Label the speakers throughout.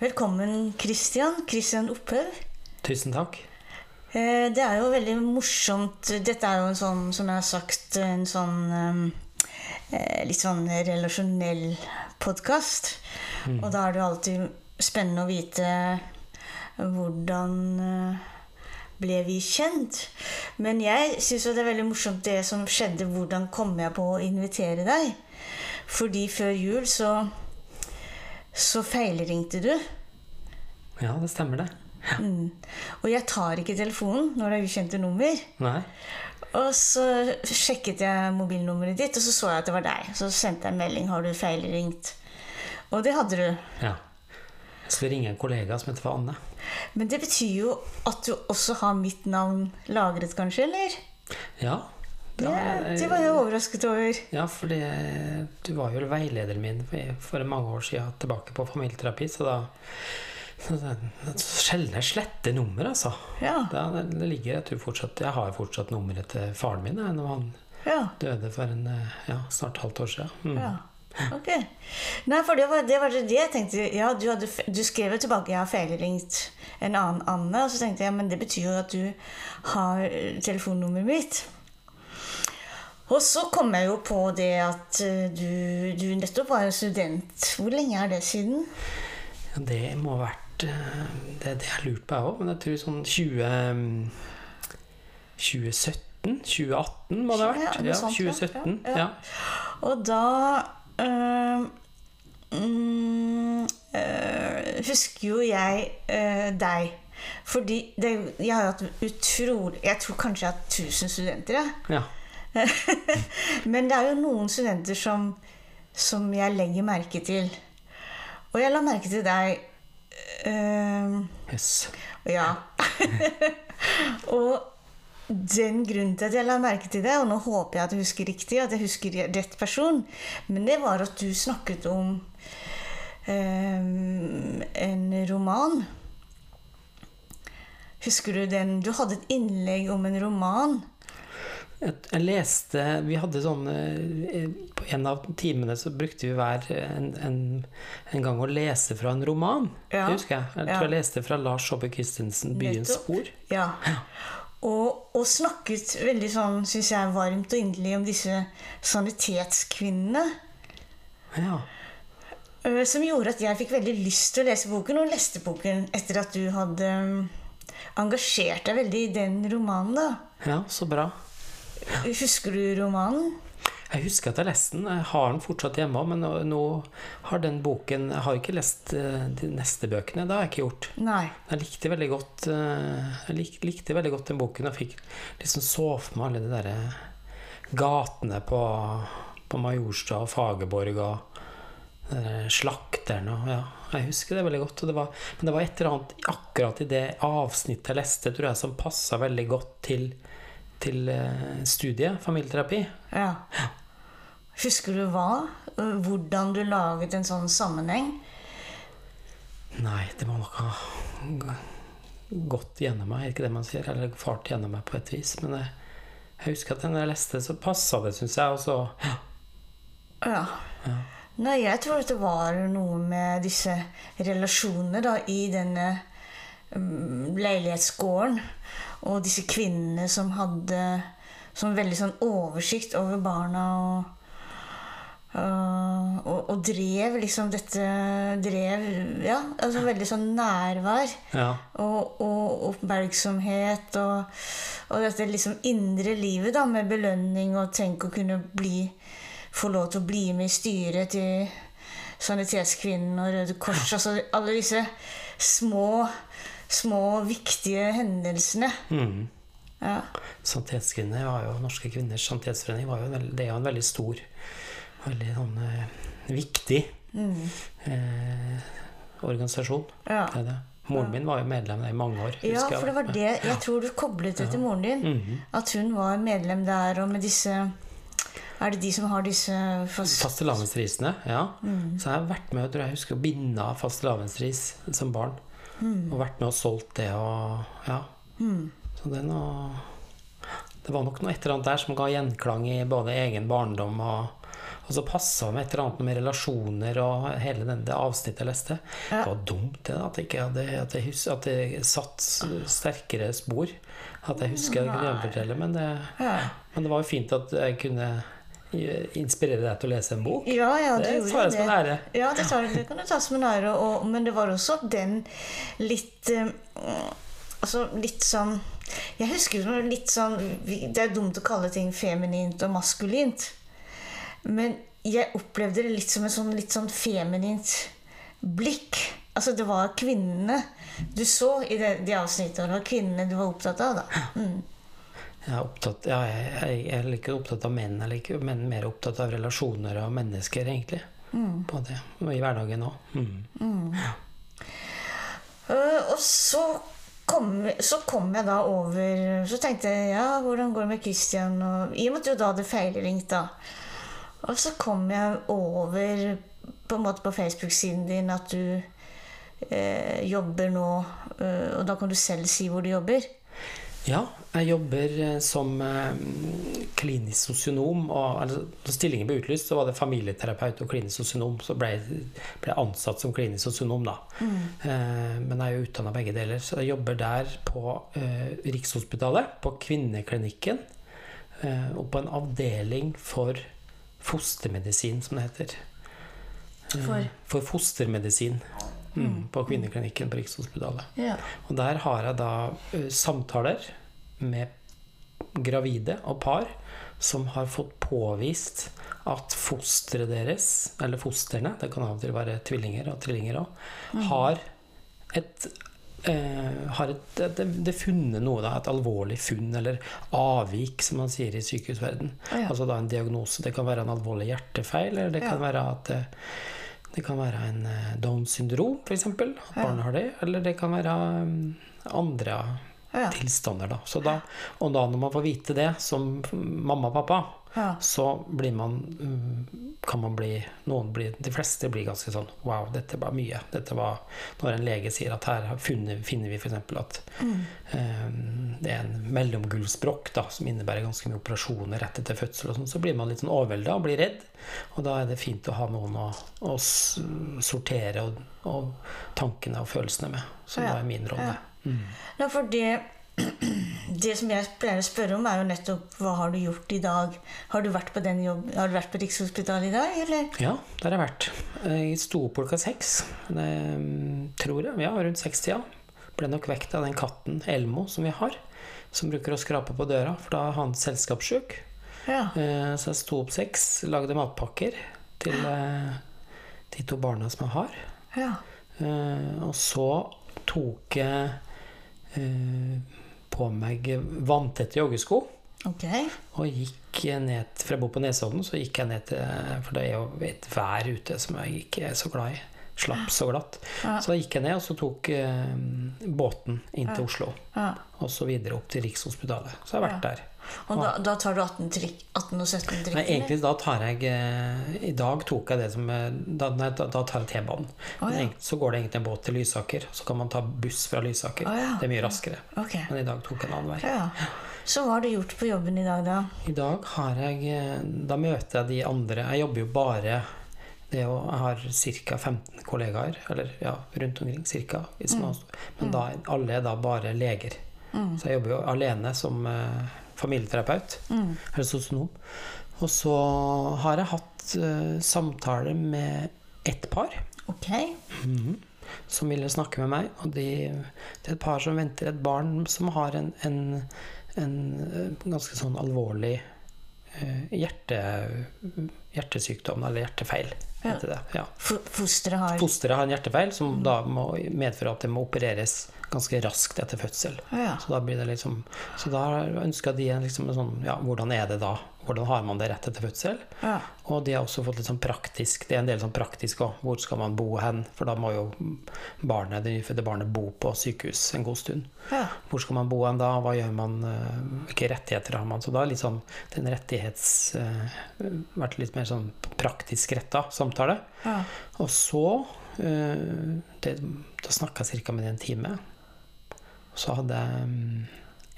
Speaker 1: Velkommen, Christian. Christian Opphøv.
Speaker 2: Tusen takk.
Speaker 1: Eh, Det er jo veldig morsomt. Dette er jo en sånn, som jeg har sagt, en sånn eh, litt sånn relasjonell podkast. Og da er det jo alltid spennende å vite hvordan eh, ble vi kjent? Men jeg syns det er veldig morsomt det som skjedde. Hvordan kom jeg på å invitere deg? Fordi før jul så så feilringte du.
Speaker 2: Ja, det stemmer, det.
Speaker 1: Mm. Og jeg tar ikke telefonen når det er ukjente nummer.
Speaker 2: Nei.
Speaker 1: Og så sjekket jeg mobilnummeret ditt, og så så jeg at det var deg. Så sendte jeg en melding 'Har du feilringt?' Og det hadde du.
Speaker 2: Ja. Så ringer ringe en kollega som heter for Anne.
Speaker 1: Men det betyr jo at du også har mitt navn lagret, kanskje? Eller?
Speaker 2: Ja.
Speaker 1: Det,
Speaker 2: Ja,
Speaker 1: det var jeg overrasket over.
Speaker 2: Ja, for du var jo veilederen min for- mange år siden tilbake på familieterapi, så da det det jeg sletter nummer, altså.
Speaker 1: Ja.
Speaker 2: Da, det ligger, at du fortsatt, jeg har fortsatt nummeret til faren min når han
Speaker 1: Ja.
Speaker 2: døde for en, eh, ja, snart halvt år siden. Mm.
Speaker 1: ja. Ok. Nei, for det var det, var det jeg tenkte. Ja, du, hadde, du skrev jo tilbake 'Jeg har feilringt en annen Anne', og så tenkte jeg men det betyr jo at du har eh, telefonnummeret mitt. Og så kom jeg jo på det at eh, du, du nettopp var jo student. Hvor lenge er det siden?
Speaker 2: Ja, det må ha vært eh, Det, det har jeg lurt på, jeg òg, men jeg tror sånn 20 2017? 2018 må det ha vært? Ja,
Speaker 1: sant, ja.
Speaker 2: 2017.
Speaker 1: Ja, ja. Og da øh, øh, husker jo jeg øh, deg. Fordi det, jeg har hatt utrolig Jeg tror kanskje jeg har hatt 1000 studenter. jeg.
Speaker 2: ja.
Speaker 1: Men det er jo noen studenter som, som jeg legger merke til. Og jeg la merke til deg Uh,
Speaker 2: yes.
Speaker 1: Ja. og den grunnen til at jeg la merke til det, og nå håper jeg at jeg husker riktig, at jeg husker rett person, men det var at du snakket om eh, en roman. Husker du den? Du hadde et innlegg om en roman.
Speaker 2: Jeg, leste Vi hadde sånn eh, På en av timene så brukte vi hver en, en, en gang å lese fra en roman.
Speaker 1: Ja.
Speaker 2: Det husker jeg. Jeg
Speaker 1: Ja.
Speaker 2: tror jeg leste fra Lars Saabye Christensen 'Byens spor'.
Speaker 1: Ja. Og, og snakket veldig sånn, syns jeg, varmt og inderlig om disse sanitetskvinnene.
Speaker 2: Ja.
Speaker 1: Øh, Som gjorde at jeg fikk veldig lyst til å lese boken, og leste boken etter at du hadde engasjert deg veldig i den romanen. da.
Speaker 2: ja, så bra.
Speaker 1: Husker du romanen?
Speaker 2: Jeg husker at jeg leste den. Jeg har den fortsatt hjemme men nå, nå har den boken Jeg har ikke lest eh, de neste bøkene. Det har jeg ikke gjort.
Speaker 1: Nei.
Speaker 2: Jeg likte veldig godt eh, Jeg lik, likte veldig godt den boken Jeg fikk liksom så for meg alle de derre gatene på, på Majorstua og Fagerborg og slakteren og Ja, jeg husker det veldig godt. Det var, men det var et eller annet akkurat i det avsnittet jeg leste, tror jeg, som passa veldig godt til, til eh, studiet, familieterapi.
Speaker 1: Ja. Husker du hva? Øh, Hvordan du laget en sånn sammenheng?
Speaker 2: Nei, det må nok ha gått gjennom meg, er ikke det man sier? Eller fart gjennom meg på et vis. Men jeg, jeg husker at når jeg leste, så passa det, syns jeg. Og så ja,
Speaker 1: Ja. Nei, jeg tror at det var noe med disse relasjonene da, i denne um, leilighetsgården. Og disse kvinnene som hadde som veldig sånn oversikt over barna og øh, og, og drev liksom dette Drev Ja, altså veldig sånn nærvær.
Speaker 2: ja,
Speaker 1: Og, og oppmerksomhet og, og dette liksom indre livet da, med belønning og tenk å kunne bli, få lov til å bli med i styret til Sanitetskvinnen og Røde Kors. Altså alle disse små, små viktige hendelsene.
Speaker 2: mm.
Speaker 1: Ja.
Speaker 2: Var jo Norske kvinners sanitetsforening var jo en, det er jo en veldig stor Veldig sånn eh, viktig eh, organisasjon.
Speaker 1: Ja.
Speaker 2: Det er det. Moren min var jo medlem der i mange år.
Speaker 1: ja, for det var det jeg tror du koblet det til moren din.
Speaker 2: Mhm.
Speaker 1: At hun var medlem der, og med disse Er det de som har disse fast...
Speaker 2: Fastelavnsrisene, ja.
Speaker 1: Mm.
Speaker 2: Så jeg har vært med tror jeg husker å binde av fastelavnsris som barn.
Speaker 1: Mm.
Speaker 2: Og vært med og solgt det og Ja. Så det er noe Det var nok noe et eller annet der som ga gjenklang i både egen barndom og Og så passa med et eller annet med relasjoner og hele den, det avsnittet jeg leste.
Speaker 1: Ja.
Speaker 2: Det var dumt det, at, jeg ikke hadde, at, jeg hus, at det satt sterkere spor. At jeg husker jeg kunne gjenfortelle, men det,
Speaker 1: Ja.
Speaker 2: men det var jo fint at jeg kunne inspirere deg til å lese en bok.
Speaker 1: Ja, ja,
Speaker 2: Det
Speaker 1: det
Speaker 2: tar jeg som en ære.
Speaker 1: Ja, det, tar, det kan du ta som en ære. Og, men det var også den litt øh, Altså litt sånn Jeg husker litt sånn Det er dumt å kalle ting feminint og maskulint. Men jeg opplevde det litt som et sånn, litt sånn feminint blikk. Altså det var kvinnene du så i det, de avsnittene. Det var kvinnene du var opptatt av. da. Mm.
Speaker 2: Jeg er, opptatt, ja, jeg, jeg, jeg er like opptatt av menn, jeg er men mer opptatt av relasjoner og mennesker, egentlig. På det, og i hverdagen òg. Mm.
Speaker 1: Øh, og så kom, så kom jeg da over Så tenkte jeg ja, hvordan går det med Christian? Og, I og med at du da hadde feilringt, da. Og så kom jeg over på en måte på Facebook-siden din at du eh, jobber nå øh, Og da kan du selv si hvor du jobber.
Speaker 2: Ja, jeg jobber eh, som eh, klinisk sosionom. Og altså, når stillingen ble utlyst, så var det familieterapeut og klinisk sosionom. Så ble jeg ble ansatt som klinisk sosionom, da. Eh, men jeg er jo utdanna begge deler. Så jeg jobber der på eh, Rikshospitalet, på kvinneklinikken. Eh, og på en avdeling for fostermedisin, som det heter.
Speaker 1: For?
Speaker 2: for fostermedisin. Mm, på kvinneklinikken på Rikshospitalet.
Speaker 1: Ja.
Speaker 2: Og der har jeg da samtaler med gravide og par som har fått påvist at fosteret deres, eller fostrene, det kan av og til være tvillinger og trillinger òg, har et Uh, har et, det, det funnet noe, da, et alvorlig funn, eller avvik, som man sier i sykehusverden.
Speaker 1: Ja.
Speaker 2: Altså da en diagnose. Det kan være en alvorlig hjertefeil, eller det kan være at det, det kan være en eh, Downs syndrom, f.eks. At barnet har det. Eller det kan være mm, andre
Speaker 1: Ja.
Speaker 2: tilstander. Da. Så da. Og da når man får vite det som mamma og pappa,
Speaker 1: Ja.
Speaker 2: så blir man mm, kan man bli Noen blir De fleste blir ganske sånn Wow, dette var mye. Dette var Når en lege sier at her funnet, finner vi f.eks. at eh, det er en mellomgulvsbrokk som innebærer ganske mye operasjoner rett etter fødsel, og sånn, så blir man litt sånn overvelda og blir redd. Og da er det fint å ha noen å, å sortere og, og tankene og følelsene med. Så
Speaker 1: Ja,
Speaker 2: da er min rolle.
Speaker 1: ja. Ja, for det Det som jeg pleier å spørre om, er jo nettopp hva har du gjort i dag? Har du vært på den jobb, Har du vært på Rikshospitalet i dag, eller?
Speaker 2: Ja, der har jeg vært. Jeg sto opp klokka seks, tror jeg. Ja, rundt sekstida. Ble nok vekt av den katten Elmo som vi har, som bruker å skrape på døra, for da er han selskapssjuk.
Speaker 1: Ja.
Speaker 2: Eh, Så jeg sto opp seks, lagde matpakker til eh, de to barna som jeg har.
Speaker 1: ja.
Speaker 2: Eh, Og så tok jeg på meg vanntette joggesko.
Speaker 1: Okay.
Speaker 2: Og gikk ned For jeg bor på Nesodden, så gikk jeg ned til For det er jo et vær ute som jeg ikke er så glad i. Slapp så glatt.
Speaker 1: Ja.
Speaker 2: Så da gikk jeg ned, og så tok eh, båten inn til Oslo.
Speaker 1: Ja.
Speaker 2: Og så videre opp til Rikshospitalet. Så jeg har vært der.
Speaker 1: Og da, da tar du 18, trikk, 18 og 17 trikk?
Speaker 2: Nei, egentlig da tar jeg eh, I dag tok jeg det som eh, Da, nei, da, da tar jeg T-banen. Oh,
Speaker 1: ja.
Speaker 2: Så går det egentlig en båt til Lysaker, så kan man ta buss fra Lysaker.
Speaker 1: Oh, ja.
Speaker 2: Det er mye raskere.
Speaker 1: Okay.
Speaker 2: Men i dag tok jeg en annen vei.
Speaker 1: Ja. Så hva har du gjort på jobben i dag, da?
Speaker 2: I dag har jeg eh, Da møter jeg de andre Jeg jobber jo bare det å, Jeg har ca. 15 kollegaer, eller ja, rundt omkring ca. Men da, alle er da bare leger. Så jeg jobber jo alene som familieterapeut. Eller sosionom. Og så har jeg hatt uh, samtaler med ett par
Speaker 1: Ok.
Speaker 2: -hmm. som ville snakke med meg. Og de, det er et par som venter et barn som har en, en, en eh, ganske sånn alvorlig uh, hjerte, hjertesykdom, eller hjertefeil, heter det. Ja.
Speaker 1: Fosteret har
Speaker 2: Fosteret har en hjertefeil som da må medføre at det må opereres ganske raskt etter fødsel.
Speaker 1: Ja.
Speaker 2: Så da blir det liksom Så da ønska de en liksom en sånn Ja, hvordan er det da? Hvordan har man det rett etter fødsel?
Speaker 1: Ja.
Speaker 2: Og de har også fått litt sånn praktisk Det er en del sånn praktisk òg. Hvor skal man bo hen? For da må jo barnet, det nyfødte barnet bo på sykehus en god stund.
Speaker 1: Ja.
Speaker 2: Hvor skal man bo hen da? Hva gjør man? eh, Hvilke rettigheter har man? Så da er litt sånn den rettighets... eh, Vært litt mer sånn praktisk retta samtale.
Speaker 1: Ja.
Speaker 2: Og så eh, det, Da snakka jeg ca. med det en time. Så hadde jeg mm,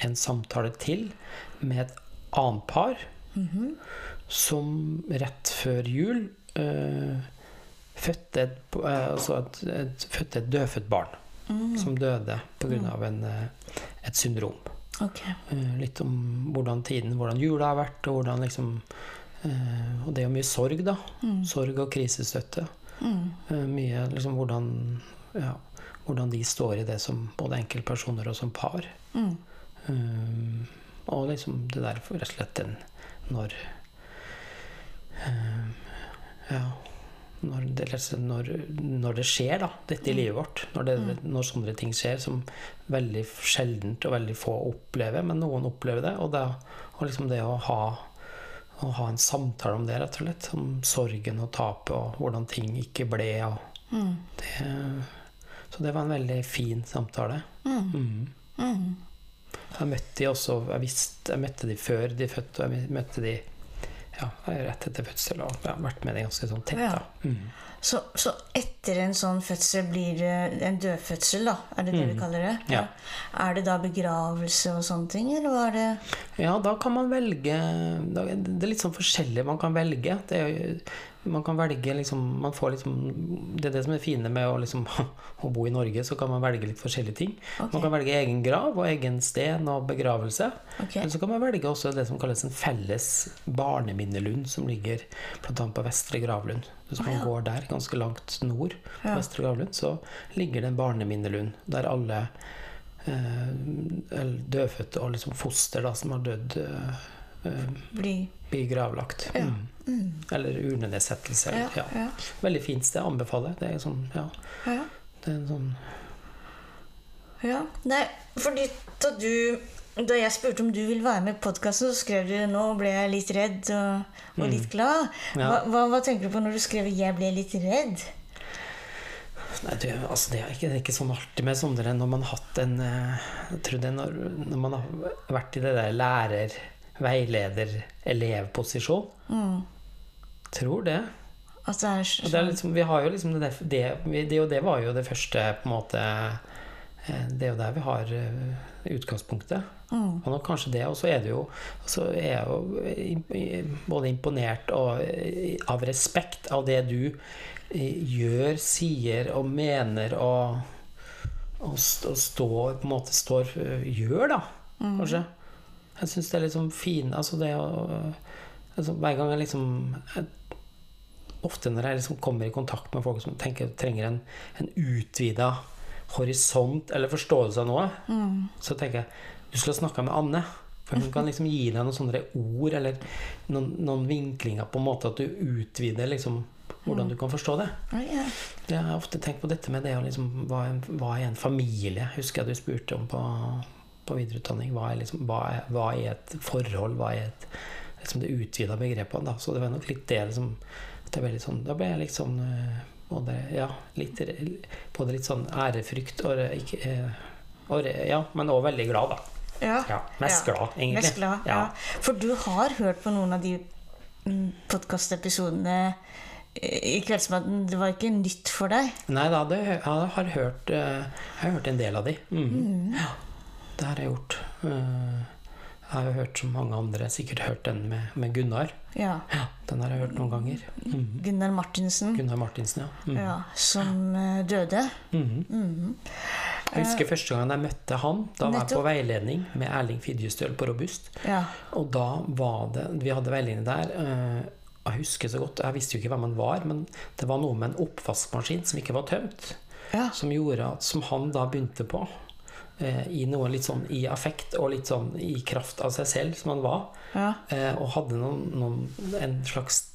Speaker 2: en samtale til med et annet par som rett før jul øh, fødte et, eh, altså et, et, et dødfødt barn som døde pga. Mm. et syndrom.
Speaker 1: Ok.
Speaker 2: Eh, litt om hvordan tiden, hvordan jula har vært, og hvordan liksom eh, Og det er jo mye sorg, da. Sorg og krisestøtte.
Speaker 1: Mm.
Speaker 2: Eh, mye liksom hvordan ja, hvordan de står i det som både enkeltpersoner og som par.
Speaker 1: Mm.
Speaker 2: Um, og liksom det der for rett og slett den når um, Ja når det, når, når det skjer, da, dette i livet vårt. Når, det, når sånne ting skjer som veldig sjeldent og veldig få opplever, men noen opplever det. Og, det, og liksom det å ha, å ha en samtale om det, rett og slett. Om sorgen og tapet og hvordan ting ikke ble. Og
Speaker 1: Mm.
Speaker 2: det, så det var en veldig fin samtale.
Speaker 1: Mm.
Speaker 2: Mm.
Speaker 1: Mm.
Speaker 2: Jeg møtte de også Jeg visste jeg møtte de før de fødte, og jeg møtte de ja, rett etter fødsel og jeg har vært med det ganske sånn tett.
Speaker 1: Ja.
Speaker 2: Mm.
Speaker 1: Så, så etter en sånn fødsel blir det en dødfødsel, da? Er det det vi
Speaker 2: Mm.
Speaker 1: kaller det?
Speaker 2: Ja.
Speaker 1: Er det da begravelse og sånne ting, eller hva er det
Speaker 2: Ja, da kan man velge Det er litt sånn forskjellig man kan velge. Det er jo, man kan velge liksom Man får liksom Det er det som er fine med å liksom å bo i Norge, så kan man velge litt forskjellige ting.
Speaker 1: Okay.
Speaker 2: Man kan velge egen grav og egen sten og begravelse.
Speaker 1: Okay.
Speaker 2: Men så kan man velge også det som kalles en felles barneminnelund, som ligger bl.a. på Vestre Gravlund. Hvis man
Speaker 1: ja.
Speaker 2: går der, ganske langt nord, på
Speaker 1: Ja.
Speaker 2: Vestre Gravlund, så ligger det en barneminnelund der alle eh, dødfødte og liksom foster da, som har dødd, eh, eh,
Speaker 1: Blir
Speaker 2: blir gravlagt.
Speaker 1: Ja.
Speaker 2: Mm.
Speaker 1: mm.
Speaker 2: Eller
Speaker 1: urnenedsettelse.
Speaker 2: Eller, ja.
Speaker 1: ja,
Speaker 2: Veldig fint sted. Anbefaler. Det er sånn, ja,
Speaker 1: ja.
Speaker 2: det er en sånn
Speaker 1: Ja, nei, fordi da du Da jeg spurte om du ville være med i podkasten, så skrev du nå ble jeg litt redd og, og litt glad.
Speaker 2: Mm.
Speaker 1: Hva, hva, hva tenker du på når du skrev 'jeg ble litt redd'?
Speaker 2: Nei, du, altså det, er ikke, det er ikke sånn alltid med sånne når man har hatt en eh, Jeg tror det når, når man har vært i det der lærer, veileder, elevposisjon.
Speaker 1: Mm.
Speaker 2: Tror det.
Speaker 1: Altså, det
Speaker 2: det, liksom, vi har jo liksom det, det, det, og det var jo det første på en måte eh, Det er jo der vi har eh, utgangspunktet.
Speaker 1: mm.
Speaker 2: Og kanskje det, og så er det jo Så er jeg jo både imponert og av respekt av det du eh, gjør, sier og mener og, og, og står på en måte står Gjør, da, kanskje. Jeg syns det er liksom fin Altså det å altså, Hver gang jeg liksom jeg, Ofte når jeg liksom kommer i kontakt med folk som tenker, trenger en, en utvida horisont eller forståelse av noe,
Speaker 1: Mm.
Speaker 2: så tenker jeg du skulle ha snakka med Anne. For hun kan liksom gi deg noen sånne ord eller noen, noen vinklinger på en måte at du utvider liksom hvordan du kan forstå det. Jeg har ofte tenkt på dette med det å liksom hva er en familie? Husker jeg du spurte om på, på videreutdanning. Hva er, liksom, hva, er, hva er et forhold? Hva er et, liksom det utvida begrepet? Da. Så det var nok litt det liksom det ble litt sånn, Da ble jeg eh, både, ja, litt, både litt sånn ærefrykt og ikke, eh, og, Ja, men òg veldig glad, da.
Speaker 1: ja.
Speaker 2: Ja, mest
Speaker 1: Ja.
Speaker 2: glad, egentlig.
Speaker 1: Mest glad, ja. For du har hørt på noen av de podkastepisodene i Kveldsmaten. Det var ikke nytt for deg?
Speaker 2: Nei da, jeg har hørt, eh, jeg har hørt en del av de. Mm. Ja, det har jeg gjort. Eh, Jeg har jo hørt som mange andre, sikkert hørt den med, med Gunnar.
Speaker 1: Ja.
Speaker 2: Ja, den har jeg hørt noen ganger. Mm.
Speaker 1: Gunnar Martinsen,
Speaker 2: Gunnar Martinsen, ja. Mm.
Speaker 1: ja, som eh, døde.
Speaker 2: Mm.
Speaker 1: Mhm.
Speaker 2: Jeg husker første gang jeg møtte han. Da var jeg på veiledning med Erling Fidjestøl på Robust.
Speaker 1: Ja.
Speaker 2: Og da var det Vi hadde veiledning der. eh, Jeg husker så godt, jeg visste jo ikke hvem han var, men det var noe med en oppvaskmaskin som ikke var tømt.
Speaker 1: ja.
Speaker 2: som gjorde at Som han da begynte på. Eh, I noe litt sånn i affekt og litt sånn i kraft av seg selv, som han var.
Speaker 1: ja.
Speaker 2: Eh, og hadde noen, noen en slags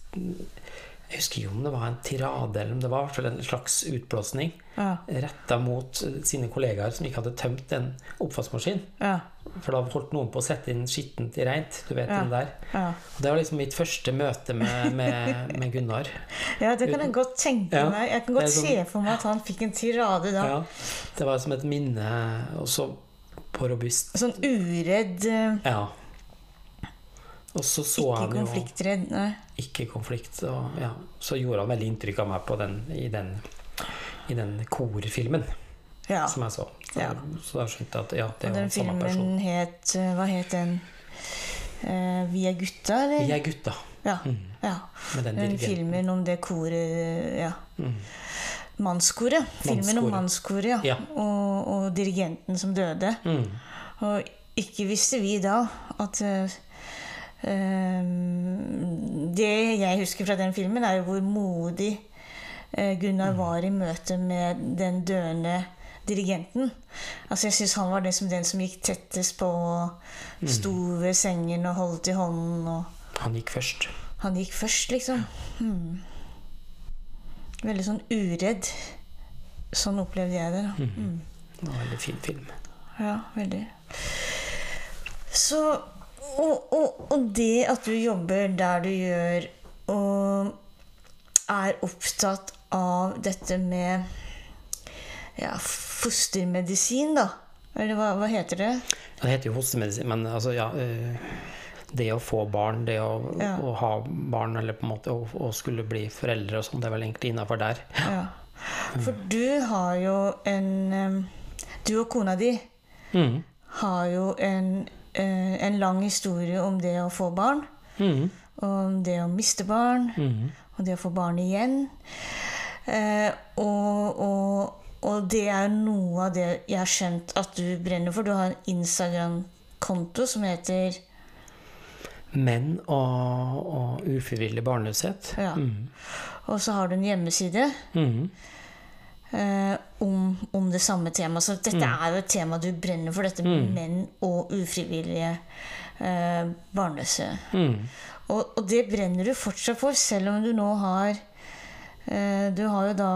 Speaker 2: Jeg husker ikke om det var en tirade, eller om det var en slags utblåsning
Speaker 1: ja.
Speaker 2: retta mot eh, sine kollegaer som ikke hadde tømt en oppvaskmaskin.
Speaker 1: ja.
Speaker 2: For da holdt noen på å sette inn skittent i reint. Du vet
Speaker 1: Ja.
Speaker 2: den der.
Speaker 1: ja.
Speaker 2: Det var liksom mitt første møte med, med, med Gunnar.
Speaker 1: Ja, det kan jeg godt tenke meg. Jeg kan godt
Speaker 2: sånn-
Speaker 1: se for meg at han fikk en tirade da.
Speaker 2: Ja, det var som et minne også på Robust.
Speaker 1: Sånn uredd, eh,
Speaker 2: Ja. Og så så
Speaker 1: ikke
Speaker 2: han jo
Speaker 1: konfliktredd. Nei.
Speaker 2: ikke konflikt. Og ja, så gjorde han veldig inntrykk av meg på den, i, den, i den korfilmen
Speaker 1: Ja.
Speaker 2: som jeg så. Så,
Speaker 1: Ja.
Speaker 2: så da skjønte jeg at ja, det var
Speaker 1: den
Speaker 2: samme person.
Speaker 1: filmen het eh, Hva het den? eh, Vi er gutta, eller?
Speaker 2: Vi er gutta.
Speaker 1: Ja. ja.
Speaker 2: Med den
Speaker 1: Den filmen om det koret Ja.
Speaker 2: Mm.
Speaker 1: Mannskoret. Filmen om
Speaker 2: Mannskoret.
Speaker 1: ja.
Speaker 2: Ja.
Speaker 1: Og, og dirigenten som døde.
Speaker 2: Mm.
Speaker 1: Og ikke visste vi da at eh, Det jeg husker fra den filmen, er jo hvor modig eh, Gunnar var i møte med den døende dirigenten. Altså Jeg syns han var det som den som gikk tettest på, og sto ved sengen og holdt i hånden. og
Speaker 2: Han gikk først.
Speaker 1: Han gikk først, liksom. Hmm. Veldig sånn uredd. Sånn opplevde jeg det. da. Mm.
Speaker 2: Det var en veldig fin film.
Speaker 1: Ja, veldig. Så og, og, og det at du jobber der du gjør, og er opptatt av dette med ja, fostermedisin, da. Eller hva, hva heter det?
Speaker 2: Det heter jo fostermedisin, men altså, ja eh, Det å få barn, det å,
Speaker 1: Ja.
Speaker 2: å ha barn, eller på en måte å, å skulle bli foreldre og sånn, det er vel egentlig innafor der.
Speaker 1: Ja. For du har jo en Du og kona di
Speaker 2: Mm.
Speaker 1: har jo en, eh, en lang historie om det å få barn.
Speaker 2: Mm.
Speaker 1: Om det å miste barn.
Speaker 2: Mm.
Speaker 1: Og det å få barn igjen. Eh, og, og, og det er noe av det jeg har skjønt at du brenner for. Du har en Instagram-konto som heter
Speaker 2: Menn og, og ufrivillig barnløshet.
Speaker 1: Ja.
Speaker 2: Mm.
Speaker 1: Og så har du en hjemmeside
Speaker 2: Mm.
Speaker 1: Eh, om, om det samme temaet. Så dette er jo et tema du brenner for, dette med menn og ufrivillige eh, barnløse.
Speaker 2: Mm.
Speaker 1: Og, og det brenner du fortsatt for, selv om du nå har eh, Du har jo da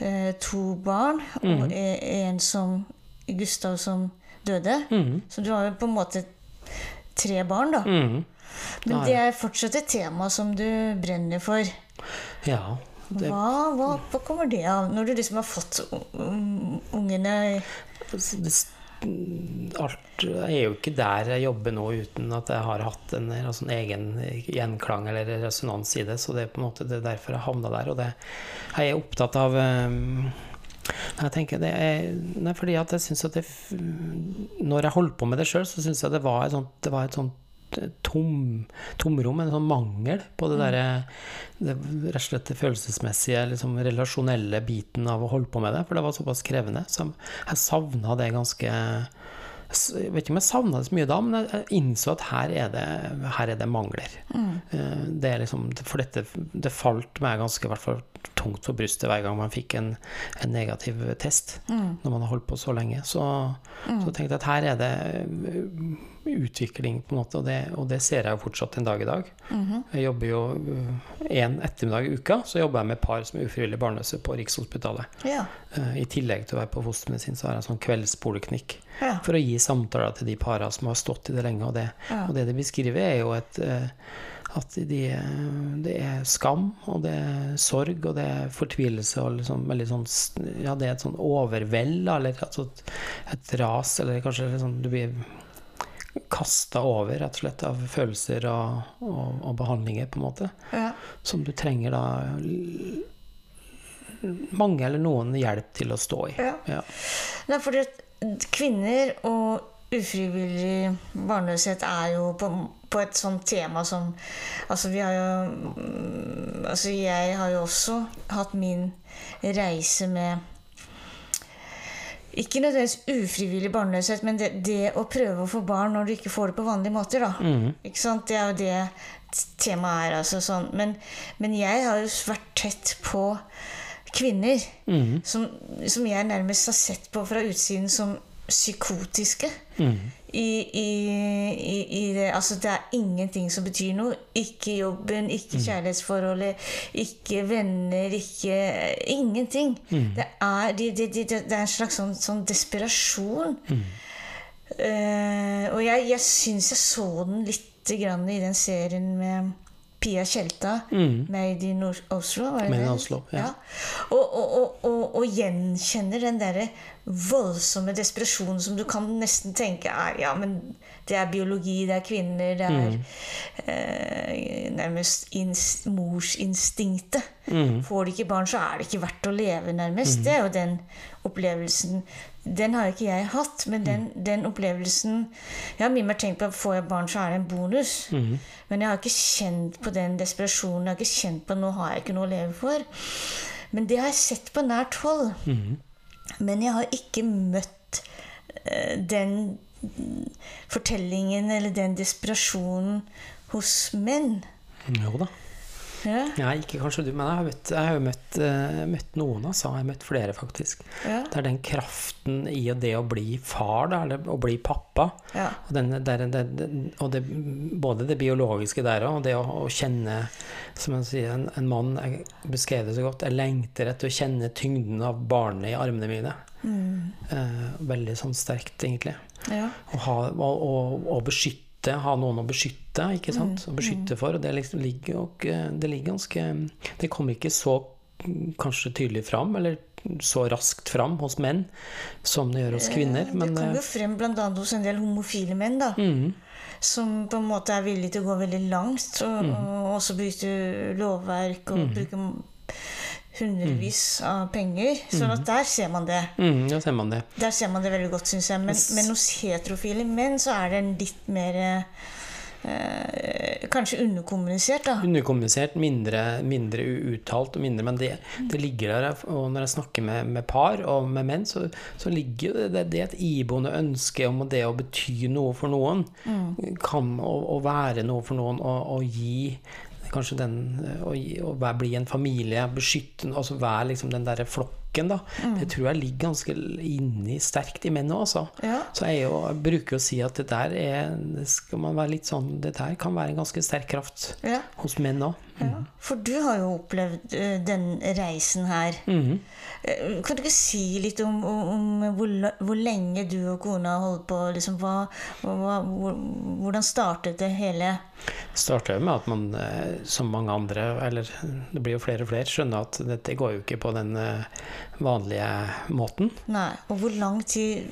Speaker 1: eh, to barn, og e- en som Gustav som døde.
Speaker 2: Mm.
Speaker 1: Så du har jo på en måte tre barn, da.
Speaker 2: Mm.
Speaker 1: Men det er fortsatt et tema som du brenner for.
Speaker 2: Ja. Det,
Speaker 1: Hva, hva, hva kommer det av, når du liksom har fått ungene
Speaker 2: Alt alt er jo ikke der jeg jobber nå uten at jeg har hatt en, altså en egen gjenklang eller resonans i det. Så det er på en måte det er derfor jeg havna der. Og det jeg er opptatt av um, jeg tenker det er, nei, fordi at jeg synes at det, Når jeg holdt på med det sjøl, så syns jeg det var et sånt, det var et sånt tom, tomrom, en sånn mangel på det derre det, rett og slett det følelsesmessige, liksom relasjonelle biten av å holde på med det. For det var såpass krevende. Så jeg savna det ganske jeg vet ikke om jeg savna det så mye da, men jeg- innså at her er det, her er det mangler. Mm. Det er liksom, for dette det falt meg ganske i hvert fall tungt for brystet hver gang man fikk en, en negativ test. Når man har holdt på så lenge. Så, så tenkte jeg at her er det eh, utvikling, på en måte, og det, og det ser jeg jo fortsatt en dag i dag. Jeg jobber jo én ettermiddag i uka, så jobber jeg med par som er ufrivillig barnløse på Rikshospitalet.
Speaker 1: Ja.
Speaker 2: Eh, I tillegg til å være på fostermedisin, så har jeg en sånn kveldspoliklinikk
Speaker 1: Ja.
Speaker 2: For å gi samtaler til de parene som har stått i det lenge. Og det,
Speaker 1: Ja.
Speaker 2: og det de beskriver, er jo et, eh, at de, det er skam, og det er sorg, og det er fortvilelse, og liksom sånn Ja, det er et sånn overveld, eller altså et, et ras, eller kanskje sånn Du blir kasta over, rett og slett, av følelser og, og, og behandlinger, på en måte.
Speaker 1: Ja.
Speaker 2: Som du trenger da mange eller noen hjelp til å stå i.
Speaker 1: Ja.
Speaker 2: Ja.
Speaker 1: Nei, at kvinner og ufrivillig barnløshet er jo på, på et sånt tema som Altså, vi har jo Altså, jeg har jo også hatt min reise med ikke nødvendigvis ufrivillig barnløshet, men det, det å prøve å få barn når du ikke får det på vanlige måter. da.
Speaker 2: Mm.
Speaker 1: Ikke sant? Det er jo det temaet er. altså sånn. Men, men jeg har jo vært tett på kvinner
Speaker 2: Mm.
Speaker 1: som, som jeg nærmest har sett på fra utsiden som psykotiske.
Speaker 2: Mm.
Speaker 1: I, i, i, det, altså det er ingenting som betyr noe. Ikke jobben, ikke kjærlighetsforholdet, ikke venner, ikke Ingenting. Det, er, det, det, det, er en slags sånn, sånn desperasjon. Eh, og jeg, jeg syns jeg så den litt grann i den serien med Pia Tjelta.
Speaker 2: Mm.
Speaker 1: Made in Oslo. Var det
Speaker 2: Made? Oslo, ja.
Speaker 1: Og, og, og, og, og gjenkjenner den derre voldsomme desperasjonen som du kan nesten tenke er Ja, men det er biologi, det er kvinner, det er eh, nærmest ins- morsinstinktet.
Speaker 2: Mm.
Speaker 1: Får de ikke barn, så er det ikke verdt å leve, nærmest. Det er jo den opplevelsen den har ikke jeg hatt, men den, den opplevelsen Jeg har mye mer tenkt på at får jeg barn, så er det en bonus.
Speaker 2: Mhm.
Speaker 1: Men jeg har ikke kjent på den desperasjonen. Jeg har ikke kjent på nå har jeg ikke noe å leve for. Men det har jeg sett på nært hold.
Speaker 2: Mhm.
Speaker 1: Men jeg har ikke møtt eh, den fortellingen eller den desperasjonen hos menn.
Speaker 2: Jo da.
Speaker 1: Ja,
Speaker 2: Nei, ikke kanskje du, men jeg har, møtt, jeg har jo møtt, uh, møtt noen, altså. Jeg har møtt flere, faktisk.
Speaker 1: ja,
Speaker 2: Det er den kraften i det å bli far, da, eller å bli pappa.
Speaker 1: ja.
Speaker 2: Og, den, der, det, og det, både det biologiske der òg, og det å, å kjenne Som jeg sier, en, en mann Jeg beskrev det så godt. Jeg lengter etter å kjenne tyngden av barnet i armene mine. Eh, veldig sånn sterkt, egentlig.
Speaker 1: Ja.
Speaker 2: Å ha, og, og, og beskytte, ha noen å beskytte, ikke sant? Å beskytte for. Og det liksom ligger, og, eh, det ligger ganske Det kommer ikke så mm, kanskje tydelig fram, eller så raskt fram hos menn som det gjør hos kvinner.
Speaker 1: det kommer
Speaker 2: eh,
Speaker 1: jo frem bl.a. hos en del homofile menn, da.
Speaker 2: mm,
Speaker 1: Som på en måte er villige til å gå veldig langt, og, og også bryte lovverk og bruke hundrevis av penger. Sånn at der ser man det.
Speaker 2: mm, da ser man det.
Speaker 1: Der ser man det veldig godt, syns jeg. Men, men hos heterofile menn så er det en litt mer eh, Kanskje underkommunisert, da.
Speaker 2: Underkommunisert, mindre, mindre uttalt og mindre, men det, det ligger der. Og når jeg snakker med, med par og med menn, så, så ligger det, det et iboende ønske om det å bety noe for noen. Kan, å, å være noe for noen, og, og gi Kanskje den Å, å bli en familie, beskytte Altså være liksom den derre flokken, da. Det tror jeg ligger ganske inni sterkt i menn òg, altså.
Speaker 1: Ja.
Speaker 2: Så jeg, jo, jeg bruker å si at det der er det skal man være litt sånn, det der kan være en ganske sterk kraft
Speaker 1: Ja,
Speaker 2: hos menn òg.
Speaker 1: Ja. For du har jo opplevd den reisen her. Mm. Kan du ikke si litt om, om, hvor, hvor lenge du og kona har holdt på? Liksom, hva, hva, hvor, hvordan startet det hele?
Speaker 2: Det starter jo med at man, som mange andre, eller det blir jo flere og flere, skjønner at dette går jo ikke på den vanlige måten.
Speaker 1: Nei, Og hvor lang tid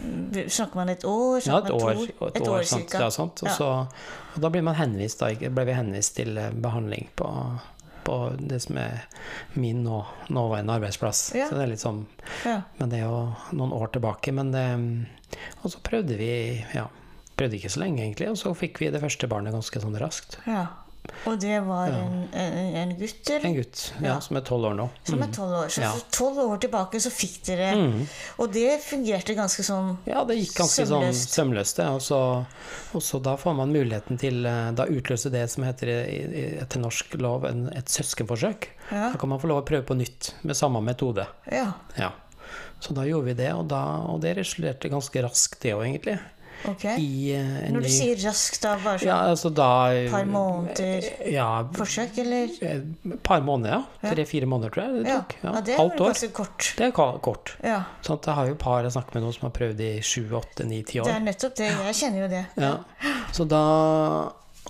Speaker 1: Snakker man et år?
Speaker 2: Ja, et
Speaker 1: man
Speaker 2: år,
Speaker 1: to-
Speaker 2: et år, sant,
Speaker 1: cirka?
Speaker 2: ja, sant. Og, så, og da blir man henvist, da ble vi henvist til eh, behandling på, på det som er min nå, nåværende arbeidsplass.
Speaker 1: Ja.
Speaker 2: Så det er litt sånn
Speaker 1: Ja.
Speaker 2: Men det er jo noen år tilbake. Men det, og så prøvde vi ja, prøvde ikke så lenge, egentlig. Og så fikk vi det første barnet ganske sånn raskt.
Speaker 1: ja. Og det var en, en, en gutt, eller?
Speaker 2: En gutt ja, som er tolv år nå.
Speaker 1: Som er tolv år. Så tolv år tilbake så fikk dere
Speaker 2: Mm.
Speaker 1: Og det fungerte ganske sånn
Speaker 2: Ja, det gikk ganske
Speaker 1: Sømløst.
Speaker 2: sånn sømløst. det, Og så, og så da får man muligheten til eh, Da utløser det som heter etter norsk lov en, et søskenforsøk.
Speaker 1: Ja.
Speaker 2: Da kan man få lov å prøve på nytt med samme metode.
Speaker 1: Ja,
Speaker 2: Ja. Så da gjorde vi det, og, da, og det resulterte ganske raskt, det òg, egentlig.
Speaker 1: Ok.
Speaker 2: I uh,
Speaker 1: Når du
Speaker 2: ny
Speaker 1: sier raskt, da bare sånn
Speaker 2: Ja, altså da
Speaker 1: par måneder
Speaker 2: Ja,
Speaker 1: forsøk, eller?
Speaker 2: et par måneder, ja. Tre-fire måneder, tror jeg det
Speaker 1: Ja,
Speaker 2: tok.
Speaker 1: ja det er
Speaker 2: Halvt
Speaker 1: ganske kort.
Speaker 2: Det er kort.
Speaker 1: Ja,
Speaker 2: Sånn at jeg har jo par jeg snakker med nå som har prøvd i sju, åtte, ni, ti år.
Speaker 1: det er nettopp det. Jeg kjenner jo det.
Speaker 2: Ja. Så da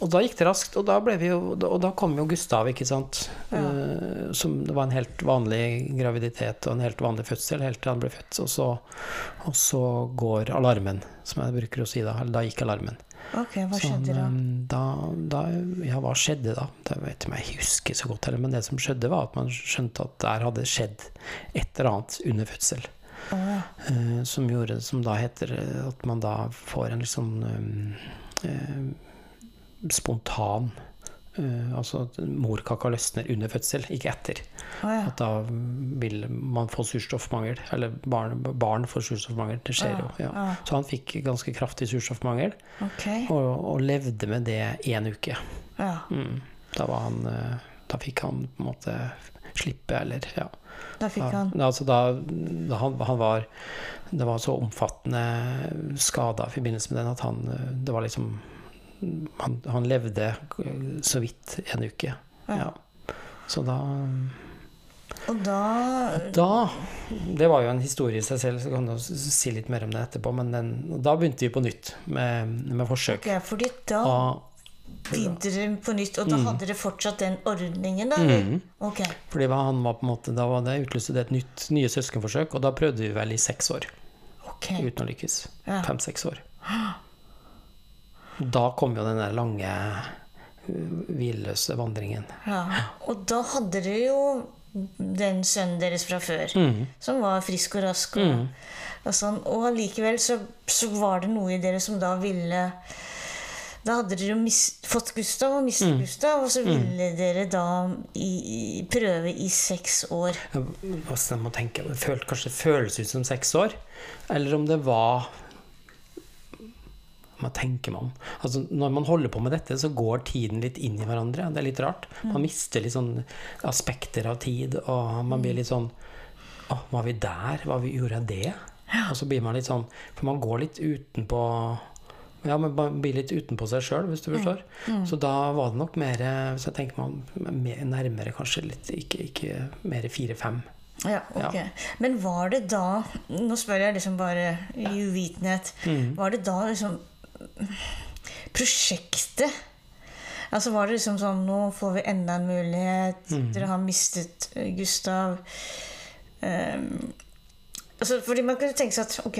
Speaker 2: Og da gikk det raskt, og da, jo, og da kom jo Gustav, ikke sant. Eh, som det var en helt vanlig graviditet og en helt vanlig fødsel helt til han ble født. Og så, og så går alarmen, som jeg bruker å si da. Eller da gikk alarmen.
Speaker 1: Ok, hva
Speaker 2: Sånn,
Speaker 1: skjedde da?
Speaker 2: eh, da, Ja, hva skjedde da? Det vet jeg jeg husker så godt heller, men det som skjedde, var at man skjønte at der hadde skjedd et eller annet under fødsel.
Speaker 1: Oh, ja.
Speaker 2: Eh, som gjorde Som da heter at man da får en liksom um, eh, spontan Uh, Altså at morkaka løsner under fødsel, ikke etter.
Speaker 1: Å, ja.
Speaker 2: At da vil man få surstoffmangel. Eller barn, barn får surstoffmangel. Det skjer jo. Ja.
Speaker 1: Ja.
Speaker 2: Så han fikk ganske kraftig surstoffmangel,
Speaker 1: Okay.
Speaker 2: og, og levde med det én uke.
Speaker 1: Ja.
Speaker 2: Mm. Da, var han, eh, da fikk han på en måte slippe, eller ja.
Speaker 1: Da fikk han
Speaker 2: altså da, da han, han var Det var så omfattende skada i forbindelse med den at han Det var liksom Han, han levde så vidt en uke. Ja. Så da
Speaker 1: Og da
Speaker 2: Da Det var jo en historie i seg selv, så kan du si litt mer om det etterpå. Men den, da begynte vi på nytt med, med forsøk.
Speaker 1: Ok, fordi da
Speaker 2: Og,
Speaker 1: begynte dere på nytt, og da hadde dere fortsatt den ordningen, da?
Speaker 2: Mm.
Speaker 1: Okay.
Speaker 2: Fordi han var på en måte Da var det utløste det et nytt, nye søskenforsøk, og da prøvde vi vel i seks år.
Speaker 1: Okay.
Speaker 2: uten å lykkes.
Speaker 1: Ja.
Speaker 2: Fem-seks år. Da kom jo den der lange, uh, hvilløse vandringen.
Speaker 1: Ja. Og da hadde dere jo den sønnen deres fra før.
Speaker 2: Mm.
Speaker 1: Som var frisk og rask. Og,
Speaker 2: Mm.
Speaker 1: og sånn. Og allikevel så, så var det noe i dere som da ville Da hadde dere jo fått Gustav og mistet
Speaker 2: Mm.
Speaker 1: Gustav, og så ville dere da i, i, prøve i seks år.
Speaker 2: Jeg, man tenke? Det følte kanskje det føles ut som seks år. Eller om det var Hva tenker man? Altså, når man holder på med dette, så går tiden litt inn i hverandre. Det er litt rart. Man mister litt sånn aspekter av tid, og man blir litt sånn Å, var vi der? Vi, gjorde jeg det? Og så blir man litt sånn For man går litt utenpå ja, men man blir litt utenpå seg sjøl, hvis du forstår. Så da var det nok mer Hvis jeg tenker man mer, nærmere kanskje litt Ikke, ikke mer fire-fem.
Speaker 1: Ja, ok.
Speaker 2: Ja.
Speaker 1: Men var det da Nå spør jeg liksom bare i uvitenhet.
Speaker 2: Mm.
Speaker 1: Var det da liksom Prosjektet Altså Var det liksom sånn Nå får vi enda en mulighet.
Speaker 2: Mm.
Speaker 1: Dere har mistet eh, Gustav. Um, altså, fordi man kunne tenke seg at ok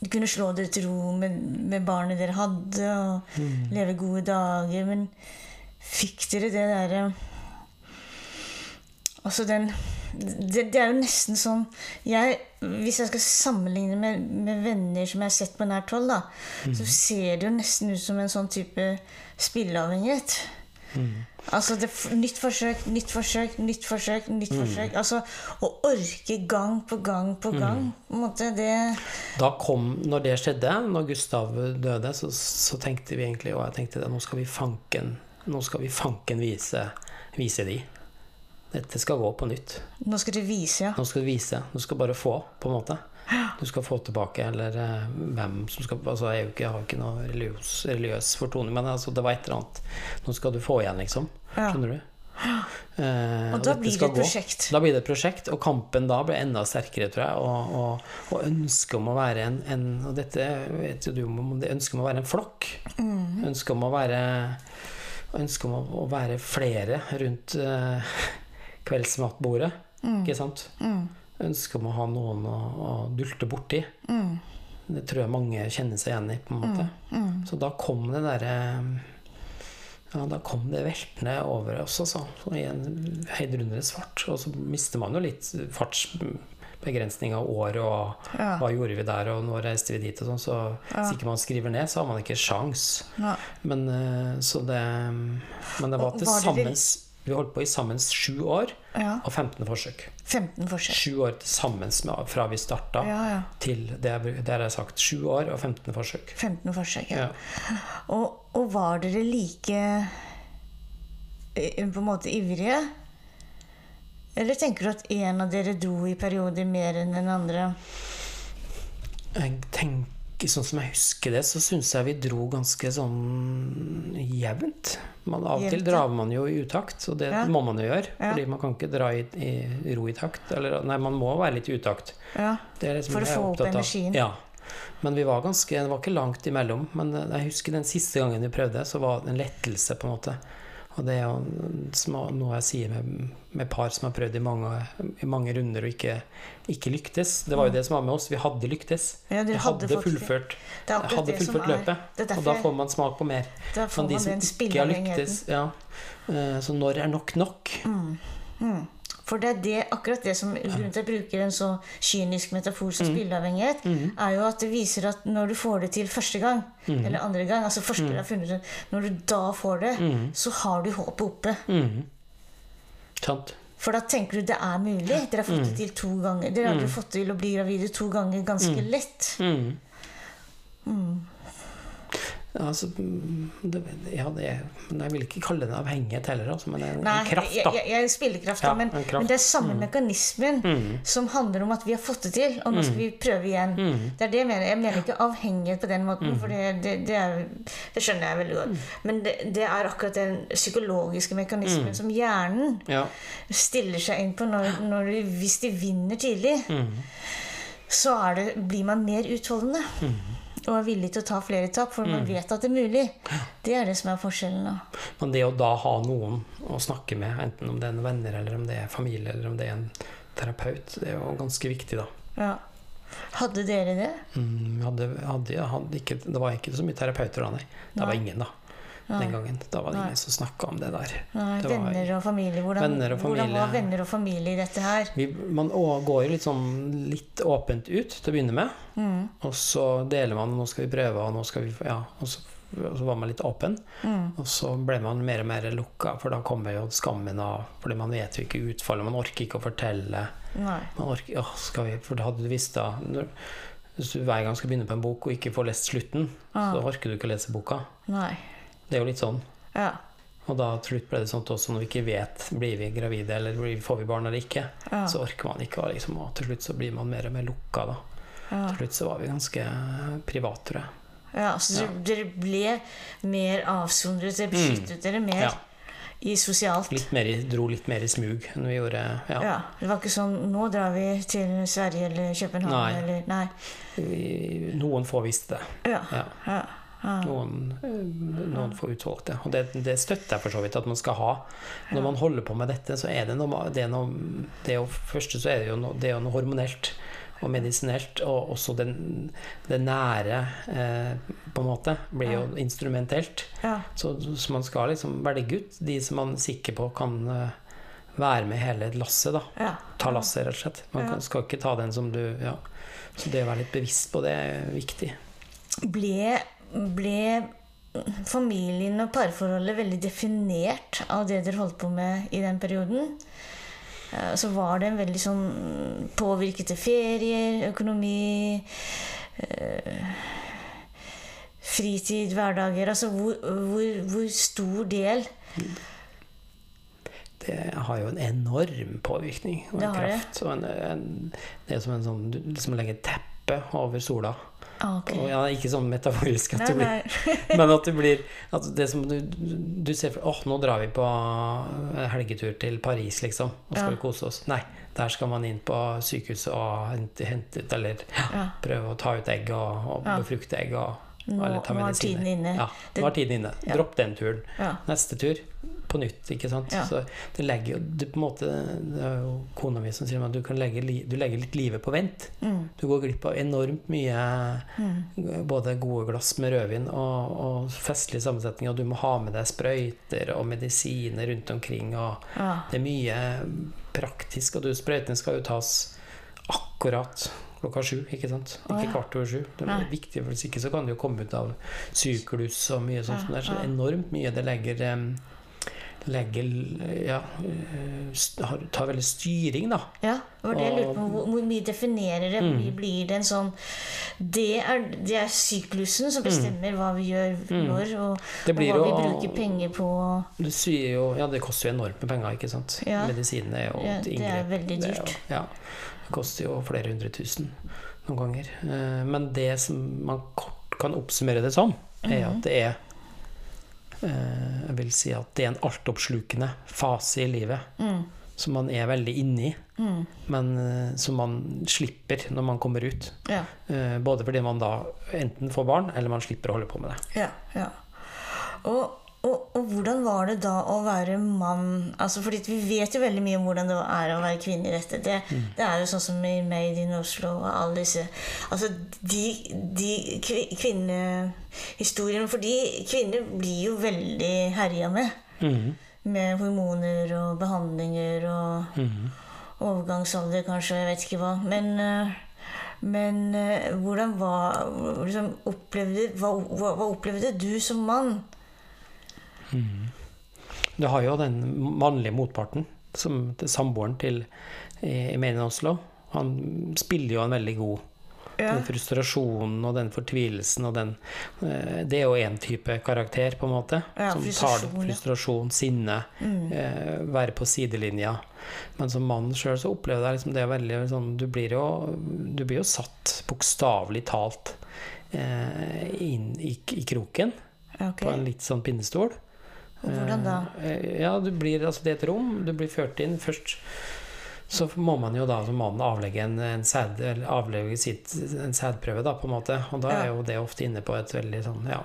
Speaker 1: Du kunne slå dere til ro med, med barnet dere hadde, og
Speaker 2: Mm.
Speaker 1: leve gode dager, men fikk dere det derre Altså den det, det er jo nesten sånn jeg, Hvis jeg skal sammenligne med, med venner som jeg har sett på nært hold, da, så ser det jo nesten ut som en sånn type spilleavhengighet. Altså det, nytt forsøk, nytt forsøk, nytt forsøk, nytt forsøk. Altså å orke gang på gang på gang. På en måte, det
Speaker 2: Da kom, når det skjedde, når Gustav døde, så, så tenkte vi egentlig, og jeg tenkte det, nå skal vi fanken, nå skal vi fanken vise, vise de. Dette skal gå på nytt.
Speaker 1: Nå skal du vise, ja.
Speaker 2: Nå skal du vise. Du skal bare få, på en måte. Du skal få tilbake, eller eh, hvem som skal Altså, jeg, ikke, jeg har ikke noe religiøs, religiøs fortoning, men altså, det var et eller annet. Nå skal du få igjen, liksom.
Speaker 1: Ja.
Speaker 2: Skjønner du? Eh,
Speaker 1: Og da
Speaker 2: dette
Speaker 1: blir det
Speaker 2: et
Speaker 1: et
Speaker 2: gå.
Speaker 1: prosjekt.
Speaker 2: Da blir det et prosjekt, og kampen da blir enda sterkere, tror jeg. Og, og, og ønsket om å være en, en Og dette vet jo du om, det ønsket om å være en flokk.
Speaker 1: Mm.
Speaker 2: Ønsket om å være Ønsket om å, å være flere rundt eh, kveldsmatbordet.
Speaker 1: Mm.
Speaker 2: Ikke sant? Ønsket om å ha noen å, å dulte borti.
Speaker 1: Mm.
Speaker 2: Det tror jeg mange kjenner seg igjen i. på en måte. Så da kom det derre ja, Da kom det veltende over oss, altså. så I en heidrundrende fart. Og så mister man jo litt fartsbegrensning av år og
Speaker 1: Ja.
Speaker 2: hva gjorde vi der, og nå reiste vi dit og sånn. Så hvis ikke man skriver ned, så har man ikke sjans.
Speaker 1: ja.
Speaker 2: Men eh, så det Men det var til
Speaker 1: sammens...
Speaker 2: sammen Vi holdt på i sammen sju år
Speaker 1: ja.
Speaker 2: og 15 forsøk.
Speaker 1: 15 forsøk.
Speaker 2: Sju år til sammen fra vi starta
Speaker 1: Ja, ja.
Speaker 2: til det jeg, det har jeg sagt. Sju år og 15 forsøk.
Speaker 1: 15 forsøk, ja. Og, og var dere like eh, på en måte ivrige? Eller tenker du at en av dere dro i perioder mer enn den andre?
Speaker 2: Jeg tenker, Sånn som jeg husker det, så syns jeg vi dro ganske sånn jevnt. Man, av og til drar man jo i utakt, og det
Speaker 1: Ja.
Speaker 2: må man jo gjøre.
Speaker 1: Ja.
Speaker 2: Fordi man kan ikke dra i, i ro i takt. Eller nei, man må være litt i utakt.
Speaker 1: Ja.
Speaker 2: Liksom
Speaker 1: For å få opp energien.
Speaker 2: Ja. Men vi var ganske, det var ikke langt imellom. Men eh, jeg husker den siste gangen vi prøvde, så var det en lettelse, på en måte. Og det er jo noe jeg sier med, med par som har prøvd i mange, i mange runder og ikke, ikke lyktes. Det var jo det som var med oss. Vi hadde lyktes.
Speaker 1: Ja,
Speaker 2: Vi hadde,
Speaker 1: hadde
Speaker 2: fullført,
Speaker 1: Det
Speaker 2: hadde fullført løpet.
Speaker 1: det er
Speaker 2: Og da får man smak på mer. Men de som ikke har lyktes ja. Eh, Så når er nok nok?
Speaker 1: Mm. For det er det, akkurat det som grunnen til at jeg bruker en så kynisk metafor
Speaker 2: Mm.
Speaker 1: som spilleavhengighet, er jo at det viser at når du får det til første gang,
Speaker 2: Mm.
Speaker 1: eller andre gang altså første gang har funnet ut, Når du da får det, så har du håpet oppe.
Speaker 2: Mhm. Sant?
Speaker 1: For da tenker du det er mulig. Dere har fått det til to ganger. Dere har fått til å bli gravide to ganger ganske lett.
Speaker 2: Mm. Ja, altså, mm, det, ja, det men jeg vil ikke kalle det en avhengighet heller, altså, men det er en,
Speaker 1: Nei,
Speaker 2: kraft, da.
Speaker 1: jeg, jeg spiller kraft,
Speaker 2: Ja,
Speaker 1: men,
Speaker 2: en kraft.
Speaker 1: men det er samme mekanismen som handler om at vi har fått det til, og nå skal vi prøve igjen. Det er det jeg mener. Jeg mener ikke avhengighet på den måten, for det, det, er, det skjønner jeg veldig godt. Men det, det er akkurat den psykologiske mekanismen som hjernen
Speaker 2: Ja.
Speaker 1: stiller seg inn på når, når de, hvis de vinner tidlig. Så det, blir man mer utholdende. Og er villig til å ta flere tap, for man vet at det er mulig. Det er det som er forskjellen. da.
Speaker 2: Men det å da ha noen å snakke med, enten om det er en venner, eller om det er familie, eller om det er en terapeut, det er jo ganske viktig, da.
Speaker 1: Ja. Hadde dere det?
Speaker 2: Mm, hadde, hadde, hadde ikke, det var ikke så mye terapeuter da, nei. Det var ingen, da. Den gangen. Da var det ingen som snakka om det der.
Speaker 1: Nei,
Speaker 2: Det var-
Speaker 1: venner og familie. Hvordan,
Speaker 2: Venner og
Speaker 1: hvordan var venner og familie i dette her?
Speaker 2: Vi, man går jo litt sånn litt åpent ut til å begynne med.
Speaker 1: Mm,
Speaker 2: Og så deler man 'nå skal vi prøve', og nå skal vi Ja. Og så, og så var man litt åpen.
Speaker 1: mm,
Speaker 2: Og så ble man mer og mer lukka, for da kommer jo skammen av Fordi man vet jo ikke utfallet, man orker ikke å fortelle.
Speaker 1: nei.
Speaker 2: Man orker, ja, skal vi, for hadde du visst da Hvis du hver gang skal begynne på en bok og ikke får lest slutten,
Speaker 1: Ah.
Speaker 2: så orker du ikke å lese boka.
Speaker 1: Nei.
Speaker 2: Det er jo litt sånn.
Speaker 1: Ja.
Speaker 2: Og da til slutt ble det sånn at også når vi ikke vet blir vi gravide eller får vi barn eller ikke,
Speaker 1: Ja.
Speaker 2: så orker man ikke. Og, liksom, og til slutt så blir man mer og mer lukka. da.
Speaker 1: ja.
Speaker 2: Til slutt så var vi ganske private, tror jeg.
Speaker 1: ja så dere, dere ble mer avsondret, dere beskyttet dere mer
Speaker 2: Mm. Ja.
Speaker 1: i sosialt.
Speaker 2: Litt mer, dro litt mer i smug enn vi gjorde. Ja.
Speaker 1: Ja, Det var ikke sånn 'nå drar vi til Sverige eller København'
Speaker 2: Nei.
Speaker 1: eller Nei.
Speaker 2: Noen få visste det.
Speaker 1: Ja.
Speaker 2: Ja.
Speaker 1: ja. Ja.
Speaker 2: Noen, får noen få utvalgte. Og det, det støtter jeg for så vidt at man skal ha. Når man holder på med dette, så er det noe Det, er noe, det er jo, første så er det jo noe, det er jo noe hormonelt og medisinelt, og også den, det nære eh, på en måte blir jo instrumentelt.
Speaker 1: ja.
Speaker 2: Så, så man skal liksom velge ut de som man er sikker på kan eh, være med hele lasset, da.
Speaker 1: ja.
Speaker 2: Ta lasset, rett og slett. Man kan, skal ikke ta den som du Ja. Så det å være litt bevisst på det er viktig.
Speaker 1: Ble, ble familien og parforholdet veldig definert av det dere holdt på med i den perioden? Eh, Så var det en veldig sånn påvirket til ferier, økonomi eh, Fritid, hverdager Altså hvor, hvor, hvor stor del
Speaker 2: Det har jo en enorm påvirkning og en
Speaker 1: det.
Speaker 2: kraft. Og en, en, det er som en sånn Du liksom legger et teppe over sola.
Speaker 1: Ah, ok.
Speaker 2: Og ja, ikke sånn metaforisk, at
Speaker 1: Nei,
Speaker 2: du blir, men at det blir at det som du, du ser for åh, nå drar vi på helgetur til Paris, liksom. Og skal
Speaker 1: Ja.
Speaker 2: kose oss. Nei, der skal man inn på sykehuset og hente, hente ut Eller
Speaker 1: Ja.
Speaker 2: prøve å ta ut egg og, og befrukte egg. Og,
Speaker 1: Nå,
Speaker 2: eller ta
Speaker 1: nå er tiden inne.
Speaker 2: Ja, nå er tiden inne. Dropp den turen. Neste tur på nytt, ikke sant.
Speaker 1: Ja.
Speaker 2: Så det legger jo du, på en måte Det er jo kona mi som sier at du, kan legge, du legger litt livet på vent.
Speaker 1: Mm.
Speaker 2: Du går glipp av enormt mye
Speaker 1: Mm.
Speaker 2: både gode glass med rødvin og, og festlige sammensetning, og du må ha med deg sprøyter og medisiner rundt omkring. Og
Speaker 1: Ja.
Speaker 2: det er mye praktisk, og du, sprøytene skal jo tas akkurat klokka sju, ikke sant? Ikke
Speaker 1: ja.
Speaker 2: kvart over sju. Det er viktig, for hvis ikke så kan det jo komme ut av syklus og mye sånt.
Speaker 1: Ja,
Speaker 2: det er så enormt mye det legger em, legger ja, eh, tar veldig styring, da.
Speaker 1: Ja, det var det jeg lurte på. Hvor, hvor mye definerer det?
Speaker 2: Mm.
Speaker 1: Blir, det en sånn det er, det er syklusen som bestemmer hva vi gjør når, og,
Speaker 2: Mm.
Speaker 1: Og
Speaker 2: hva
Speaker 1: hva vi bruker penger på.
Speaker 2: Det, jo Ja, det koster jo enormt med penger, ikke sant?
Speaker 1: Ja.
Speaker 2: Medisinene er jo
Speaker 1: Ja,
Speaker 2: et
Speaker 1: det er veldig dyrt.
Speaker 2: Det, ja. Det koster jo flere hundre tusen noen ganger. Eh, Men det som man kort kan oppsummere det som, er
Speaker 1: Mhm.
Speaker 2: at det er Jeg vil si at det er en altoppslukende fase i livet
Speaker 1: Mm,
Speaker 2: som man er veldig inni,
Speaker 1: mm,
Speaker 2: men eh, som man slipper når man kommer ut.
Speaker 1: ja,
Speaker 2: Eh, Både fordi man da enten får barn, eller man slipper å holde på med det.
Speaker 1: ja, ja. Og, og, hvordan var det da å være mann? Altså, fordi Vi vet jo veldig mye om hvordan det er å være kvinne i dette. Det,
Speaker 2: Mm.
Speaker 1: det er jo sånn som i Made in Oslo og alle disse Altså, de, de kvinnehistoriene For de kvinner blir jo veldig herja med.
Speaker 2: Mm.
Speaker 1: Med hormoner og behandlinger og
Speaker 2: mm.
Speaker 1: overgangsalder, kanskje. Jeg vet ikke hva. Men, eh, men eh, hvordan var liksom, opplevde, hva, hva opplevde du som mann?
Speaker 2: Du har jo den mannlige motparten, som samboeren til eh, Emene Oslo. Han spiller jo en veldig god
Speaker 1: Ja.
Speaker 2: Den frustrasjonen og den fortvilelsen og den eh, Det er jo én type karakter, på en måte.
Speaker 1: Ja,
Speaker 2: som tar det.
Speaker 1: frustrasjon, ja.
Speaker 2: Sinne. Eh, være på sidelinja. Men som mann sjøl så opplever jeg liksom det veldig sånn Du blir jo, du blir jo satt bokstavelig talt eh, inn i, i kroken
Speaker 1: Okay.
Speaker 2: på en litt sånn pinnestol.
Speaker 1: Hvordan da?
Speaker 2: Eh, Ja, du blir, altså det er et rom, du blir ført inn. Først så må man jo da som mann avlegge en, en, sæd, eller avlegge sitt, en sædprøve, da, på en måte. Og da er jo det ofte inne på et veldig sånn, ja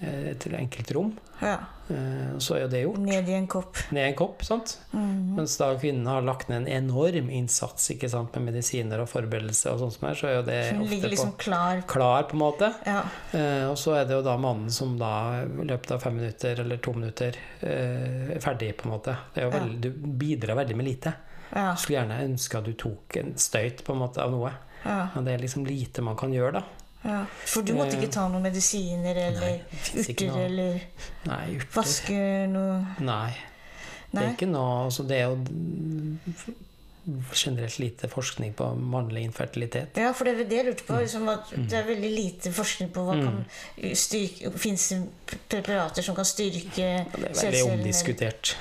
Speaker 2: eh, et enkelt rom.
Speaker 1: Ja.
Speaker 2: Eh, Så er jo det gjort.
Speaker 1: Ned i en kopp.
Speaker 2: Ned i en kopp. sant?
Speaker 1: Mhm.
Speaker 2: Mens da kvinnen har lagt ned en enorm innsats ikke sant, med medisiner og forberedelse, og sånt som er, så er jo det
Speaker 1: Hun
Speaker 2: ofte
Speaker 1: liksom
Speaker 2: på
Speaker 1: klar.
Speaker 2: klar, på en måte.
Speaker 1: Ja.
Speaker 2: Eh, og så er det jo da mannen som da i løpet av fem minutter eller to minutter eh, er ferdig, på en måte. Det er jo
Speaker 1: Ja.
Speaker 2: veldig, du bidrar veldig med lite.
Speaker 1: Ja.
Speaker 2: Skulle gjerne ønske at du tok en støyt på en måte av noe.
Speaker 1: ja.
Speaker 2: Men det er liksom lite man kan gjøre, da.
Speaker 1: Ja. For du måtte ikke ta noen medisiner eller
Speaker 2: Nei,
Speaker 1: urter
Speaker 2: noe
Speaker 1: eller
Speaker 2: Nei, urter.
Speaker 1: vaske noe
Speaker 2: Nei. Det er ikke noe altså Det er jo generelt lite forskning på mannlig infertilitet.
Speaker 1: Ja, for det er det jeg lurte
Speaker 2: Mm.
Speaker 1: på. Liksom at det er veldig lite forskning på hva styrke Fins det preparater som kan styrke
Speaker 2: Det er veldig omdiskutert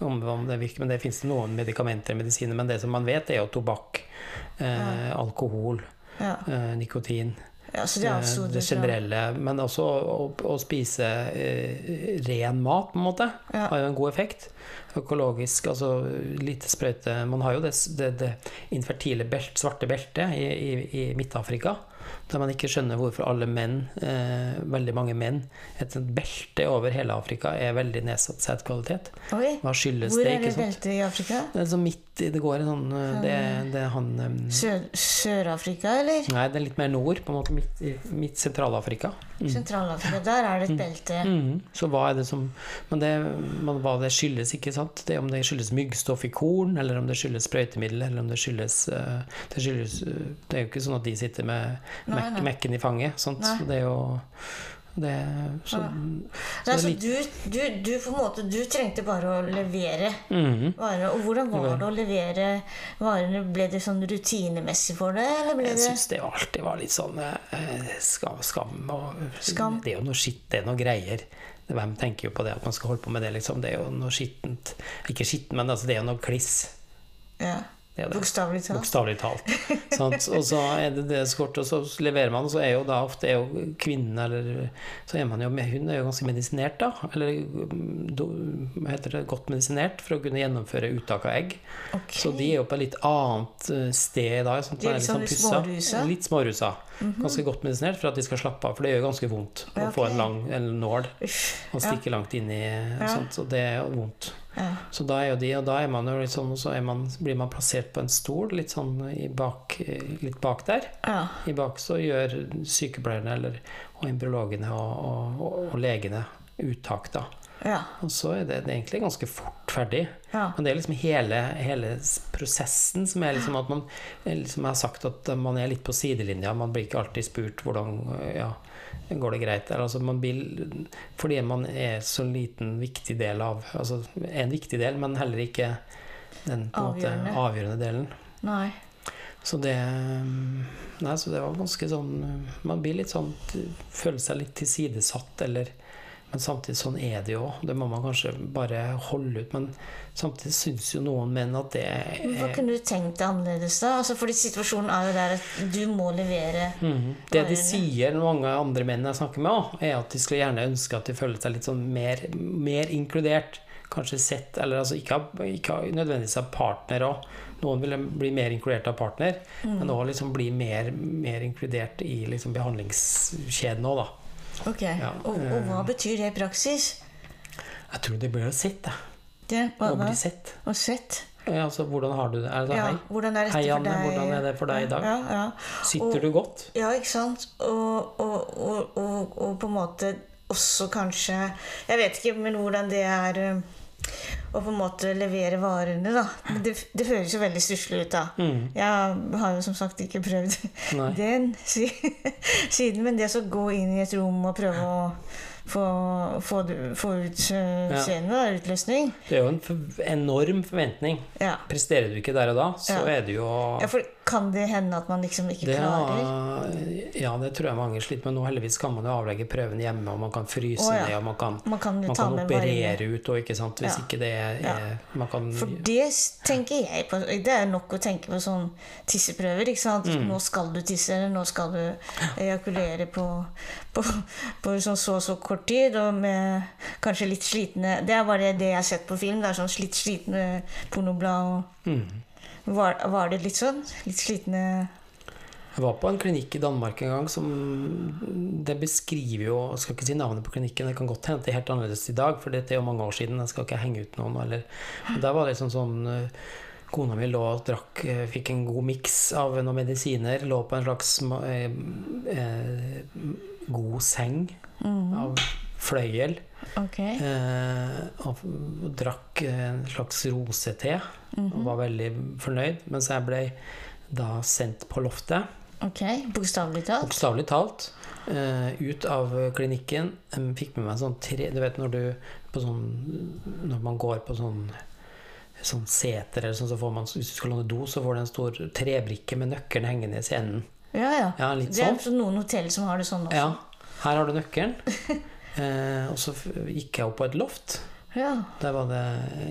Speaker 2: om, om det virker, men det finnes noen medikamenter og medisiner. Men det som man vet, er jo tobakk, eh, alkohol,
Speaker 1: Ja.
Speaker 2: eh, nikotin.
Speaker 1: Ja, det altså
Speaker 2: det generelle. Men også å, å spise eh, ren mat, på en måte,
Speaker 1: Ja.
Speaker 2: har jo en god effekt. Økologisk, altså lite sprøyte Man har jo det, det, det infertile belt, svarte beltet i, i, i Midt-Afrika. Der man ikke skjønner hvorfor alle menn, eh, veldig mange menn, et sånt belte over hele Afrika er veldig nedsatt sædkvalitet. Hva skyldes
Speaker 1: hvor
Speaker 2: det?
Speaker 1: er det beltet i Afrika?
Speaker 2: Det er så midt i Det går en sånn eh, Det, det han um,
Speaker 1: Sør- Sør-Afrika, eller?
Speaker 2: Nei, det er litt mer nord, på en måte midt, i- midt Sentral-Afrika.
Speaker 1: Sentral-Afrika. Der er det et belte.
Speaker 2: Mhm. Så hva er det som Men, det, men hva det skyldes, ikke sant? Det er om det skyldes myggstoff i korn, eller om det skyldes sprøytemiddel, eller om det skyldes uh, Det, skyldes, uh, det er jo ikke sånn at de sitter med
Speaker 1: Nei, nei.
Speaker 2: mekken i fanget. Sant?
Speaker 1: Nei.
Speaker 2: Så det er jo det, så,
Speaker 1: Ja.
Speaker 2: så
Speaker 1: Så
Speaker 2: det er
Speaker 1: du, du, du på en måte Du trengte bare å levere
Speaker 2: Mhm.
Speaker 1: varer. Og hvordan var det å levere varene? Ble det sånn rutinemessig for deg, eller ble
Speaker 2: Jeg
Speaker 1: det
Speaker 2: syns det alltid var litt sånn eh, skam, skam og
Speaker 1: Skam.
Speaker 2: Det er jo noe skitt, det er noe greier. Hvem tenker jo på det at man skal holde på med det, liksom? Det er jo noe skittent. Ikke skittent, men altså, det er jo noe kliss.
Speaker 1: Ja.
Speaker 2: Det det.
Speaker 1: Bokstavelig talt.
Speaker 2: Bokstavelig talt. Sant? Og så er det det skortet, og så leverer man, og så er jo da ofte er jo kvinnen eller Så er man jo med, hun er jo ganske medisinert, da. Eller mm, hva heter det, godt medisinert for å kunne gjennomføre uttak av egg.
Speaker 1: Okay.
Speaker 2: Så de er jo på et litt annet eh, sted da. Sånn
Speaker 1: De er litt sånn
Speaker 2: litt
Speaker 1: smårusa?
Speaker 2: Litt smårusa. Ganske godt medisinert for at de skal slappe av, for det gjør ganske vondt
Speaker 1: Ja,
Speaker 2: å få en lang en nål og stikke langt inn i
Speaker 1: Ja.
Speaker 2: sånt, så det er vondt.
Speaker 1: Ja.
Speaker 2: Så da er jo de, og da man jo litt sånn, så man, blir man plassert på en stol litt sånn i bak, litt bak der.
Speaker 1: ja.
Speaker 2: I bak så gjør sykepleierne eller, og embryologene og, og, og, og legene uttak, da.
Speaker 1: Ja.
Speaker 2: Og så er det, det er egentlig ganske fort ferdig.
Speaker 1: ja.
Speaker 2: Men det er liksom hele, hele prosessen som er liksom at man liksom Jeg har sagt at man er litt på sidelinja. Man blir ikke alltid spurt hvordan ja, går det greit. Altså man blir, fordi man er så liten viktig del av Altså en viktig del, men heller ikke den en måte,
Speaker 1: Avgjørende.
Speaker 2: avgjørende delen.
Speaker 1: Nei.
Speaker 2: Så det Nei, så det var ganske sånn Man blir litt sånn Føler seg litt tilsidesatt, eller Men samtidig sånn er det jo. Det må man kanskje bare holde ut. Men samtidig syns jo noen menn at det
Speaker 1: Hva
Speaker 2: er
Speaker 1: kunne du tenkt deg annerledes, da? Altså, fordi situasjonen er jo der at du må levere
Speaker 2: Mm. Det de sier, mange andre menn jeg snakker med, også, er at de skulle gjerne ønske at de føler seg litt sånn mer, mer inkludert. Kanskje sett, eller altså ikke, ikke nødvendigvis av partner òg. Noen vil bli mer inkludert av partner,
Speaker 1: Mm.
Speaker 2: men òg liksom bli mer, mer inkludert i liksom behandlingskjeden òg, da.
Speaker 1: Ok.
Speaker 2: Ja,
Speaker 1: Og, og
Speaker 2: eh.
Speaker 1: hva betyr det i praksis?
Speaker 2: Jeg tror det blir sett, jeg.
Speaker 1: Det, hva,
Speaker 2: Å bli sett.
Speaker 1: Og sett?
Speaker 2: Ja, altså, hvordan har du det? Altså,
Speaker 1: Ja,
Speaker 2: hei?
Speaker 1: hvordan er
Speaker 2: Hei, Anne. Hvordan er det for deg i dag?
Speaker 1: Ja, ja.
Speaker 2: Sitter
Speaker 1: Og-
Speaker 2: du godt?
Speaker 1: Ja, ikke sant? Og, og, og, og, og på en måte også kanskje Jeg vet ikke men hvordan det er å på en måte levere varene, da. Det, det høres jo veldig stusslig ut, da.
Speaker 2: Mm.
Speaker 1: Jeg har jo som sagt ikke prøvd
Speaker 2: Nei.
Speaker 1: den siden, men det å gå inn i et rom og prøve å få, ut uh,
Speaker 2: Ja.
Speaker 1: utløsning
Speaker 2: Det er jo en for enorm forventning.
Speaker 1: ja.
Speaker 2: Presterer du ikke der og da, så
Speaker 1: Ja.
Speaker 2: er det jo
Speaker 1: ja, for kan det hende at man liksom ikke
Speaker 2: det,
Speaker 1: klarer?
Speaker 2: ja, det tror jeg mange sliter med. Nå heldigvis kan man jo avlegge prøven hjemme, og man kan fryse
Speaker 1: ja.
Speaker 2: ned, og man kan,
Speaker 1: Man kan
Speaker 2: man kan operere
Speaker 1: varme.
Speaker 2: ut, og ikke sant, hvis ikke det er, kan
Speaker 1: For det tenker jeg på Det er nok å tenke på sånn tisseprøver. ikke sant?
Speaker 2: Mm.
Speaker 1: Nå skal du tisse, eller nå skal du ejakulere på, på, på sånn så så kort tid. Og med kanskje litt slitne Det er bare det jeg har sett på film. Det er sånn litt slitne pornoblad. og
Speaker 2: mm.
Speaker 1: var, var det litt sånn? Litt slitne
Speaker 2: Jeg var på en klinikk i Danmark en gang som Det beskriver jo Jeg skal ikke si navnet på klinikken, det kan godt hende det er helt annerledes i dag, for dette er jo mange år siden. Jeg skal ikke henge ut noen. Eller, der var det liksom sånn eh, Kona mi lå og drakk eh, Fikk en god miks av noen medisiner. Lå på en slags eh, eh, god seng av fløyel.
Speaker 1: Ok.
Speaker 2: Eh, og, drakk en slags rosete og var veldig fornøyd. Mens jeg ble da sendt på loftet,
Speaker 1: ok, Bokstavelig talt?
Speaker 2: bokstavelig talt, eh, ut av klinikken. Jeg fikk med meg sånn tre Du vet når du på sånn Når man går på sånn Sånn seter eller sånn, så får man Hvis du skal låne do, så får du en stor trebrikke med nøkkelen hengende i enden.
Speaker 1: Ja, ja.
Speaker 2: Ja,
Speaker 1: Det er
Speaker 2: sånn.
Speaker 1: noen hotell som har det sånn også.
Speaker 2: Ja, her har du nøkkelen. Eh, og så gikk jeg opp på et loft.
Speaker 1: Ja.
Speaker 2: Der var det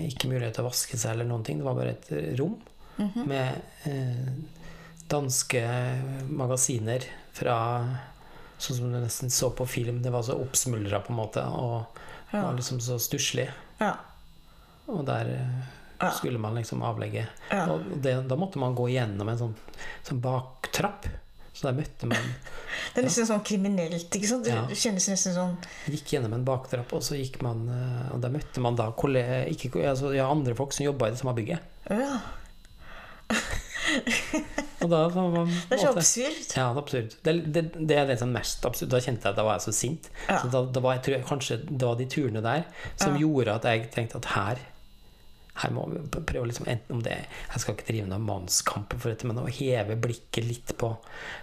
Speaker 2: ikke mulighet til å vaske seg eller noen ting. Det var bare et rom
Speaker 1: Mhm.
Speaker 2: med eh, danske magasiner fra Sånn som du nesten så på film. Det var så oppsmuldra på en måte, og
Speaker 1: Ja.
Speaker 2: var liksom så stusslig.
Speaker 1: Ja.
Speaker 2: Og der eh, skulle man liksom avlegge.
Speaker 1: Ja.
Speaker 2: Og det, da måtte man gå gjennom en sånn, sånn baktrapp. Så der møtte man
Speaker 1: Det er nesten sånn kriminelt. ikke sant? Det
Speaker 2: Ja.
Speaker 1: kjennes nesten sånn
Speaker 2: Gikk gjennom en baktrapp, og så gikk man eh, Og der møtte man da ikke, altså, ja, andre folk som jobba i det samme bygget.
Speaker 1: Ja.
Speaker 2: Og da var man
Speaker 1: Det er så absurd.
Speaker 2: Ja, det er absurd. Det, det, det er det som mest absurd. Da kjente jeg at da var jeg så sint.
Speaker 1: Ja.
Speaker 2: Så da, da var jeg, tror jeg, kanskje det var de turene der som
Speaker 1: Ja.
Speaker 2: gjorde at jeg tenkte at her her må vi prøve liksom enten om det Jeg skal ikke drive noen mannskamper for dette, men å heve blikket litt på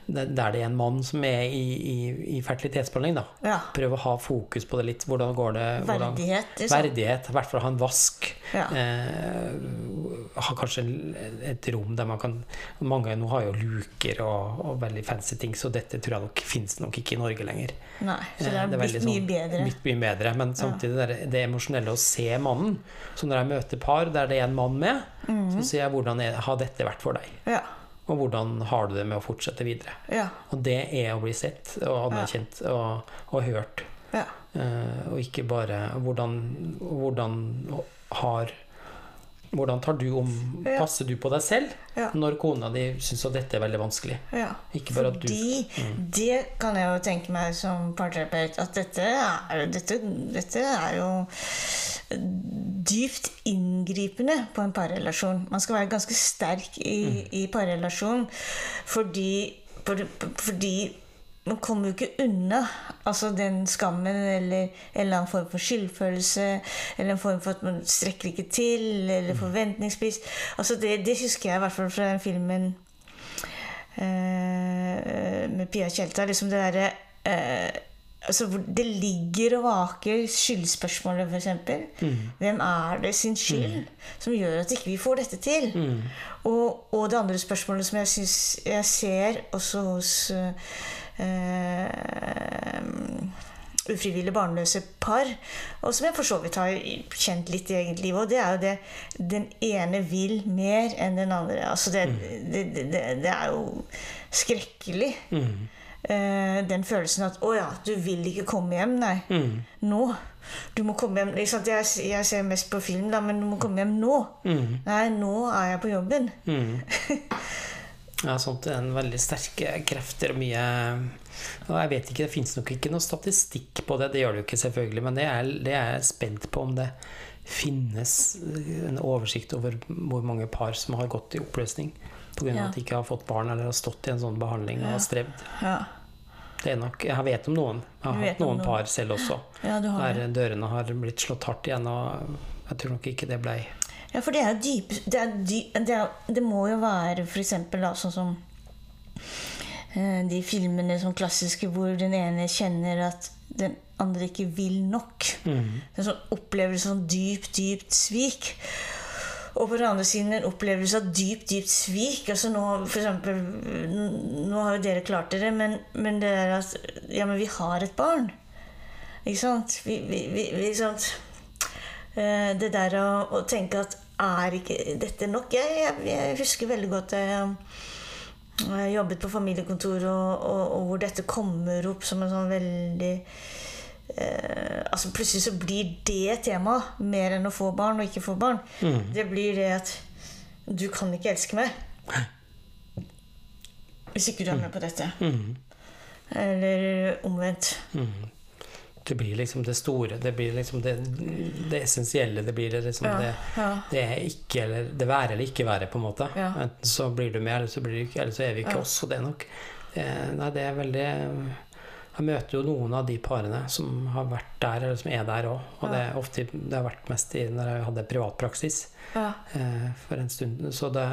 Speaker 2: Der det er en mann som er i, i, i fertilitetsbehandling, da.
Speaker 1: Ja.
Speaker 2: Prøve å ha fokus på det litt. Hvordan går det? Hvordan,
Speaker 1: Verdighet. Liksom.
Speaker 2: Verdighet. I hvert fall ha en vask.
Speaker 1: Ja.
Speaker 2: Eh, ha kanskje et rom der man kan Mange nå har jo luker og, og veldig fancy ting, så dette tror jeg nok finnes nok ikke i Norge lenger.
Speaker 1: Nei, så det
Speaker 2: Eh,
Speaker 1: er blitt
Speaker 2: veldig
Speaker 1: mye
Speaker 2: sånn-
Speaker 1: bedre.
Speaker 2: Mye bedre, men samtidig det, er det emosjonelle å se mannen. Så når jeg møter par der det er en mann med,
Speaker 1: mm.
Speaker 2: så sier jeg hvordan er, har dette vært for deg?
Speaker 1: Ja.
Speaker 2: Og hvordan har du det med å fortsette videre?
Speaker 1: Ja.
Speaker 2: Og det er å bli sett og anerkjent og, og hørt.
Speaker 1: Ja.
Speaker 2: Eh, og ikke bare hvordan, hvordan har Hvordan tar du om. Passer du på deg selv
Speaker 1: Ja.
Speaker 2: når kona di syns at dette er veldig vanskelig?
Speaker 1: ja.
Speaker 2: Ikke bare at du
Speaker 1: mm. det kan jeg jo tenke meg som parterapeut at dette er, dette, dette er jo dypt inngripende på en parrelasjon. Man skal være ganske sterk i, i parrelasjon fordi, for- fordi man kommer jo ikke unna altså den skammen eller en eller annen form for skyldfølelse. Eller en form for at man strekker ikke til, eller forventningspris. Altså det, det husker jeg i hvert fall fra den filmen eh, med Pia Tjelta. Liksom det derre eh, altså Det ligger og vaker skyldspørsmålet, f.eks. Hvem er det sin skyld som gjør at ikke vi får dette til? Og, og det andre spørsmålet som jeg syns jeg ser også hos eh, ufrivillig barnløse par, og som jeg for så vidt har kjent litt i eget liv. Og det er jo det den ene vil mer enn den andre. Altså det, det, det, det er jo skrekkelig. Eh, den følelsen at 'Å ja, du vil ikke komme hjem', nei. Nå. Du må komme hjem. liksom. Jeg, jeg ser mest på film, da, men du må komme hjem nå. Nei, nå er jeg på jobben.
Speaker 2: Ja, sånt er en veldig sterke krefter og mye Jeg vet ikke, Det fins nok ikke noe statistikk på det, det gjør det jo ikke selvfølgelig, men det er, det er jeg spent på om det finnes en oversikt over hvor mange par som har gått i oppløsning pga.
Speaker 1: Ja.
Speaker 2: at de ikke har fått barn eller har stått i en sånn behandling og har strevd.
Speaker 1: Ja,
Speaker 2: Det er nok, Jeg vet om noen. Jeg har hatt noen
Speaker 1: noen.
Speaker 2: par selv også.
Speaker 1: ja har.
Speaker 2: Der dørene har blitt slått hardt igjen, og jeg tror nok ikke det blei
Speaker 1: Ja, for det er jo dyp, det, er dy, det, er, det må jo være eksempel sånn som eh, de filmene som klassiske hvor den ene kjenner at den andre ikke vil nok. En sånn opplevelse av dypt, dypt svik. Og på den andre siden en opplevelse av dypt, dypt svik. Altså nå, for eksempel, nå har jo dere klart dere, men, men det er at Ja, men vi har et barn. Ikke sant? Vi, vi, vi, vi, ikke sant? Eh, Det der å, å tenke at er ikke dette nok? Jeg, jeg, jeg husker veldig godt jeg jeg jobbet på familiekontor, og, og, og hvor dette kommer opp som en sånn veldig eh, altså Plutselig så blir det tema mer enn å få barn og ikke få barn. Det blir det at du kan ikke elske meg. Hvis ikke du er med på dette.
Speaker 2: Mm.
Speaker 1: Eller omvendt.
Speaker 2: Mhm. Det blir liksom det store, det blir liksom det, det essensielle. Det blir liksom
Speaker 1: Ja,
Speaker 2: det
Speaker 1: ja,
Speaker 2: det er ikke eller det være eller ikke være, på en måte.
Speaker 1: Ja.
Speaker 2: Enten så blir du med, eller så blir du ikke, eller så er vi ikke oss. Og det er nok det, Nei, det er veldig Jeg møter jo noen av de parene som har vært der, eller som er der òg. Og det ofte Det har vært mest i når jeg hadde privatpraksis
Speaker 1: ja,
Speaker 2: eh, for en stund. Så det,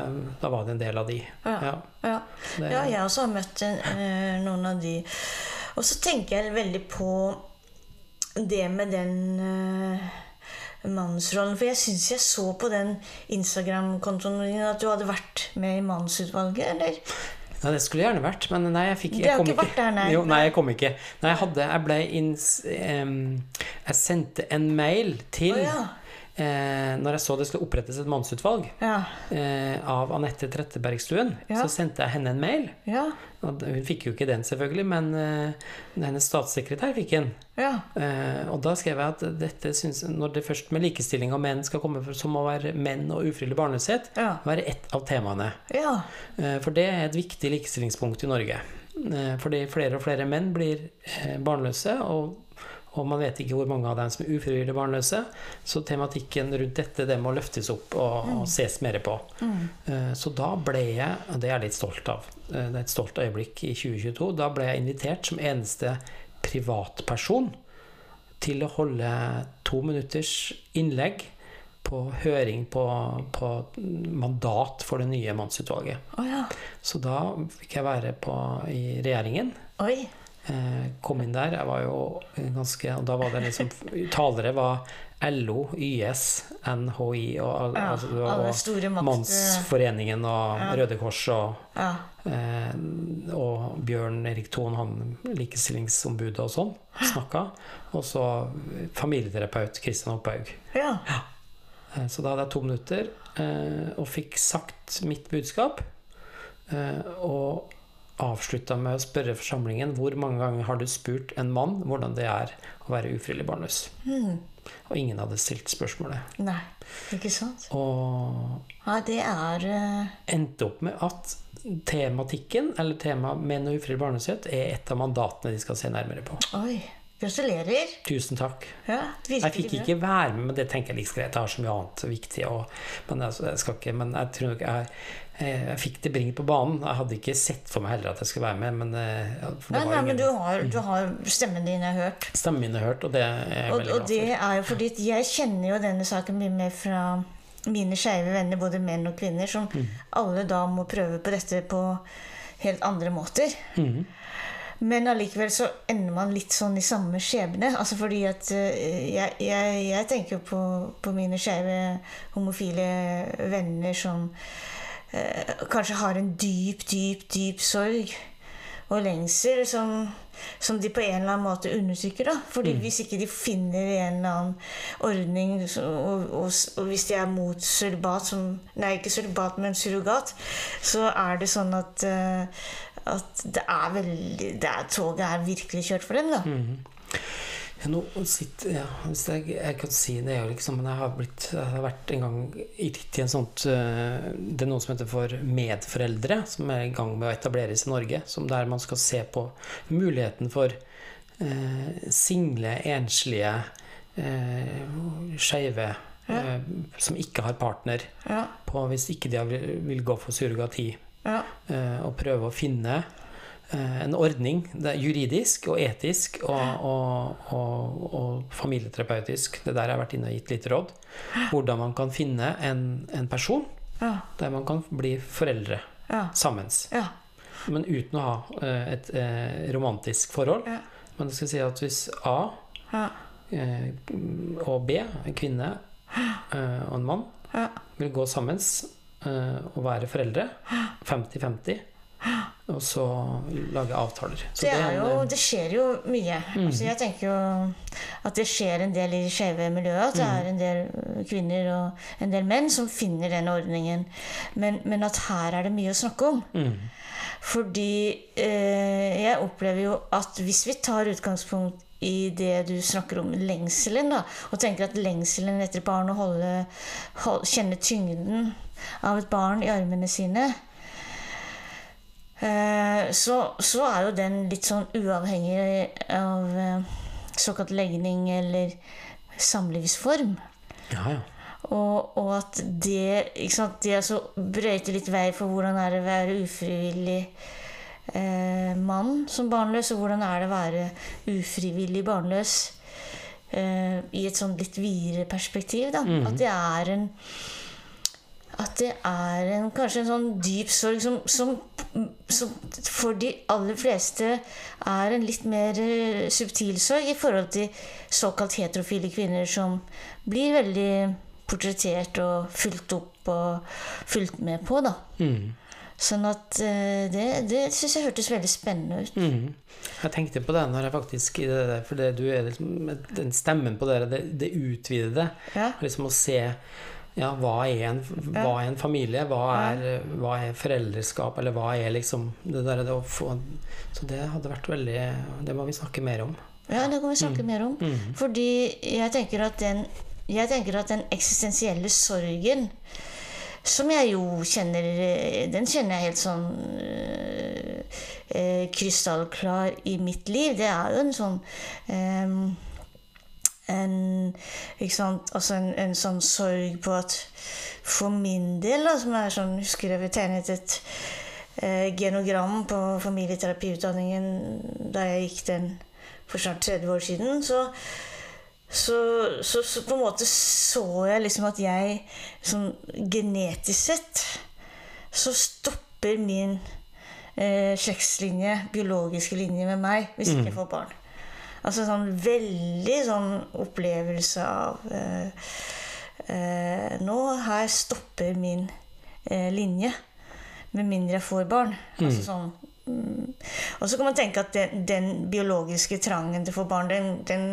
Speaker 2: da var det en del av de.
Speaker 1: ja.
Speaker 2: Ja,
Speaker 1: ja.
Speaker 2: det,
Speaker 1: Ja, jeg også har møtt eh, noen av de. Og så tenker jeg veldig på det med den uh, mannsrollen. For jeg syns jeg så på den Instagram-kontoen din at du hadde vært med i mannsutvalget, eller?
Speaker 2: Ja, det skulle gjerne vært, men nei, jeg fikk jeg
Speaker 1: har
Speaker 2: kom
Speaker 1: ikke vært der, nei.
Speaker 2: Jo, nei, jeg kom ikke. Nei, jeg hadde Jeg ble inns... Um, jeg sendte en mail til
Speaker 1: oh, ja.
Speaker 2: Eh, Når jeg så det skulle opprettes et mannsutvalg
Speaker 1: Ja.
Speaker 2: eh, av Anette Trettebergstuen,
Speaker 1: Ja.
Speaker 2: så sendte jeg henne en mail.
Speaker 1: Ja.
Speaker 2: Og hun fikk jo ikke den, selvfølgelig, men eh, hennes statssekretær fikk den.
Speaker 1: Ja.
Speaker 2: Eh, og da skrev jeg at dette synes, Når det først med likestilling av menn skal komme, så må være menn og ufrivillig barnløshet, være ett av temaene.
Speaker 1: Ja.
Speaker 2: Eh, For det er et viktig likestillingspunkt i Norge. Eh, Fordi flere og flere menn blir barnløse, og, og man vet ikke hvor mange av dem som er ufrivillig barnløse. Så tematikken rundt dette det må løftes opp og, og ses mer på. Mm. Så da ble jeg, og det er jeg litt stolt av, eh, det er et stolt øyeblikk i 2022, da ble jeg invitert som eneste privatperson til å holde to minutters innlegg på høring på, på mandat for det nye mannsutvalget.
Speaker 1: Oh, ja.
Speaker 2: Så da fikk jeg være på, i regjeringen.
Speaker 1: Oi.
Speaker 2: Eh, kom inn der. Jeg var jo ganske Og da var det liksom Talere var LO, YS, NHI og, al-
Speaker 1: Ja,
Speaker 2: altså, og. Mannsforeningen og
Speaker 1: Ja.
Speaker 2: Røde Kors og,
Speaker 1: Ja.
Speaker 2: eh, og Bjørn Erik Thon, han likestillingsombudet og sånn, snakka. Og så familieterapeut Kristian Opphaug.
Speaker 1: ja.
Speaker 2: Eh, Så da hadde jeg to minutter eh, og fikk sagt mitt budskap. Eh, og avslutta med å spørre forsamlingen hvor mange ganger har du spurt en mann hvordan det er å være ufrivillig barnløs.
Speaker 1: Mm.
Speaker 2: Og ingen hadde stilt spørsmålet.
Speaker 1: Nei, ikke sant?
Speaker 2: Og
Speaker 1: Nei, det er uh...
Speaker 2: endte opp med at tematikken, eller temaet menn og ufrivillig barnløshet, er et av mandatene de skal se nærmere på.
Speaker 1: Oi. Gratulerer.
Speaker 2: Tusen takk.
Speaker 1: Ja,
Speaker 2: Jeg fikk ikke være med, men det tenker jeg like greit. Jeg har så mye annet viktig. Og, men, jeg, jeg skal ikke, men jeg tror nok jeg, jeg, jeg fikk det bringt på banen. Jeg hadde ikke sett for meg heller at jeg skulle være med, men eh, for
Speaker 1: Nei, nei, men du har, du har stemmen din jeg har hørt.
Speaker 2: Stemmen min er hørt, og det er jeg
Speaker 1: Og,
Speaker 2: veldig
Speaker 1: og det er jo fordi jeg kjenner jo denne saken mye mer fra mine skeive venner, både menn og kvinner, som
Speaker 2: Mm.
Speaker 1: alle da må prøve på dette på helt andre måter.
Speaker 2: Mm.
Speaker 1: Men allikevel så ender man litt sånn i samme skjebne. Altså fordi at eh, jeg, jeg, jeg tenker jo på, på mine skeive homofile venner som eh, kanskje har en dyp, dyp, dyp sorg og lengsel som, som de på en eller annen måte undertrykker. da. Fordi hvis ikke de finner en eller annen ordning, så, og, og, og hvis de er mot surrogat Nei, ikke surrogat, men surrogat, så er det sånn at eh, at det er veldig det er, Toget er virkelig kjørt for dem, da.
Speaker 2: Ja, nå sitter, ja, hvis jeg, jeg kan si det, jeg, liksom, men jeg har, blitt, jeg har vært en gang i, en sånt eh, Det er noe som heter for medforeldre, som er i gang med å etableres i Norge. Som der man skal se på muligheten for eh, single, enslige, eh, skeive
Speaker 1: Ja.
Speaker 2: eh, som ikke har partner,
Speaker 1: Ja,
Speaker 2: på hvis ikke de vil, vil gå for surrogati.
Speaker 1: ja,
Speaker 2: eh, og prøve å finne en ordning det er juridisk og etisk og, og, og, og familieterapeutisk. Det der har jeg vært inne og gitt litt råd. Hvordan man kan finne en, en person
Speaker 1: ja,
Speaker 2: der man kan bli foreldre
Speaker 1: ja,
Speaker 2: sammen.
Speaker 1: ja,
Speaker 2: Men uten å ha eh, et eh, romantisk forhold.
Speaker 1: Ja.
Speaker 2: Men det skal si at hvis A
Speaker 1: ja,
Speaker 2: eh, og B, en kvinne eh, og en mann,
Speaker 1: ja.
Speaker 2: vil gå sammen eh, og være foreldre. 50-50. Og så lage avtaler. Så
Speaker 1: Det, er jo, det skjer jo mye. Altså jeg tenker jo at det skjer en del i det skeive miljøet. At det er en del øh, kvinner og en del menn som finner den ordningen. Men, men at her er det mye å snakke om.
Speaker 2: mm,
Speaker 1: Fordi eh, jeg opplever jo at hvis vi tar utgangspunkt i det du snakker om, lengselen, da, og tenker at lengselen etter et barn å holde, hold, kjenne tyngden av et barn i armene sine så, så er jo den litt sånn uavhengig av eh, såkalt legning eller samlivsform.
Speaker 2: Ja, ja.
Speaker 1: Og, og at det sant, Det altså brøyter litt vei for hvordan er det å være ufrivillig eh, mann som barnløs, og hvordan er det å være ufrivillig barnløs eh, i et sånn litt videre perspektiv. Da. At det er en at det er en, kanskje en sånn dyp sorg som, som, som for de aller fleste er en litt mer eh, subtil sorg i forhold til såkalt heterofile kvinner som blir veldig portrettert og fulgt opp og fulgt med på. da.
Speaker 2: Mm.
Speaker 1: Sånn at eh, det, det syns jeg hørtes veldig spennende ut.
Speaker 2: Mm. Jeg tenkte på det når jeg faktisk det der, For det, du er liksom den stemmen på det, det, det utvidede.
Speaker 1: Ja.
Speaker 2: Liksom å se ja, hva er en, hva er en familie? Hva er, hva er foreldreskap? Eller hva er liksom det der det få Så det hadde vært veldig Det må vi snakke mer om.
Speaker 1: Ja, det kan vi snakke mer om.
Speaker 2: Mm.
Speaker 1: Fordi jeg tenker den, jeg tenker at den eksistensielle sorgen som jeg jo kjenner Den kjenner jeg helt sånn øh, øh, krystallklar i mitt liv. Det er jo en sånn ehm, en? Altså en, en sånn sorg på at For min del, da, som er sånn Husker jeg vi tegnet et eh, genogram på familieterapiutdanningen da jeg gikk den for snart 30 år siden. Så, så, så, så på en måte så jeg liksom at jeg sånn genetisk sett så stopper min eh, slektslinje, biologiske linje, med meg hvis ikke jeg får barn. Altså sånn veldig sånn opplevelse av eh, eh, Nå her stopper min eh, linje. Med mindre jeg får barn. Altså sånn mm. Og så kan man tenke at den, den biologiske trangen til å få barn, den, den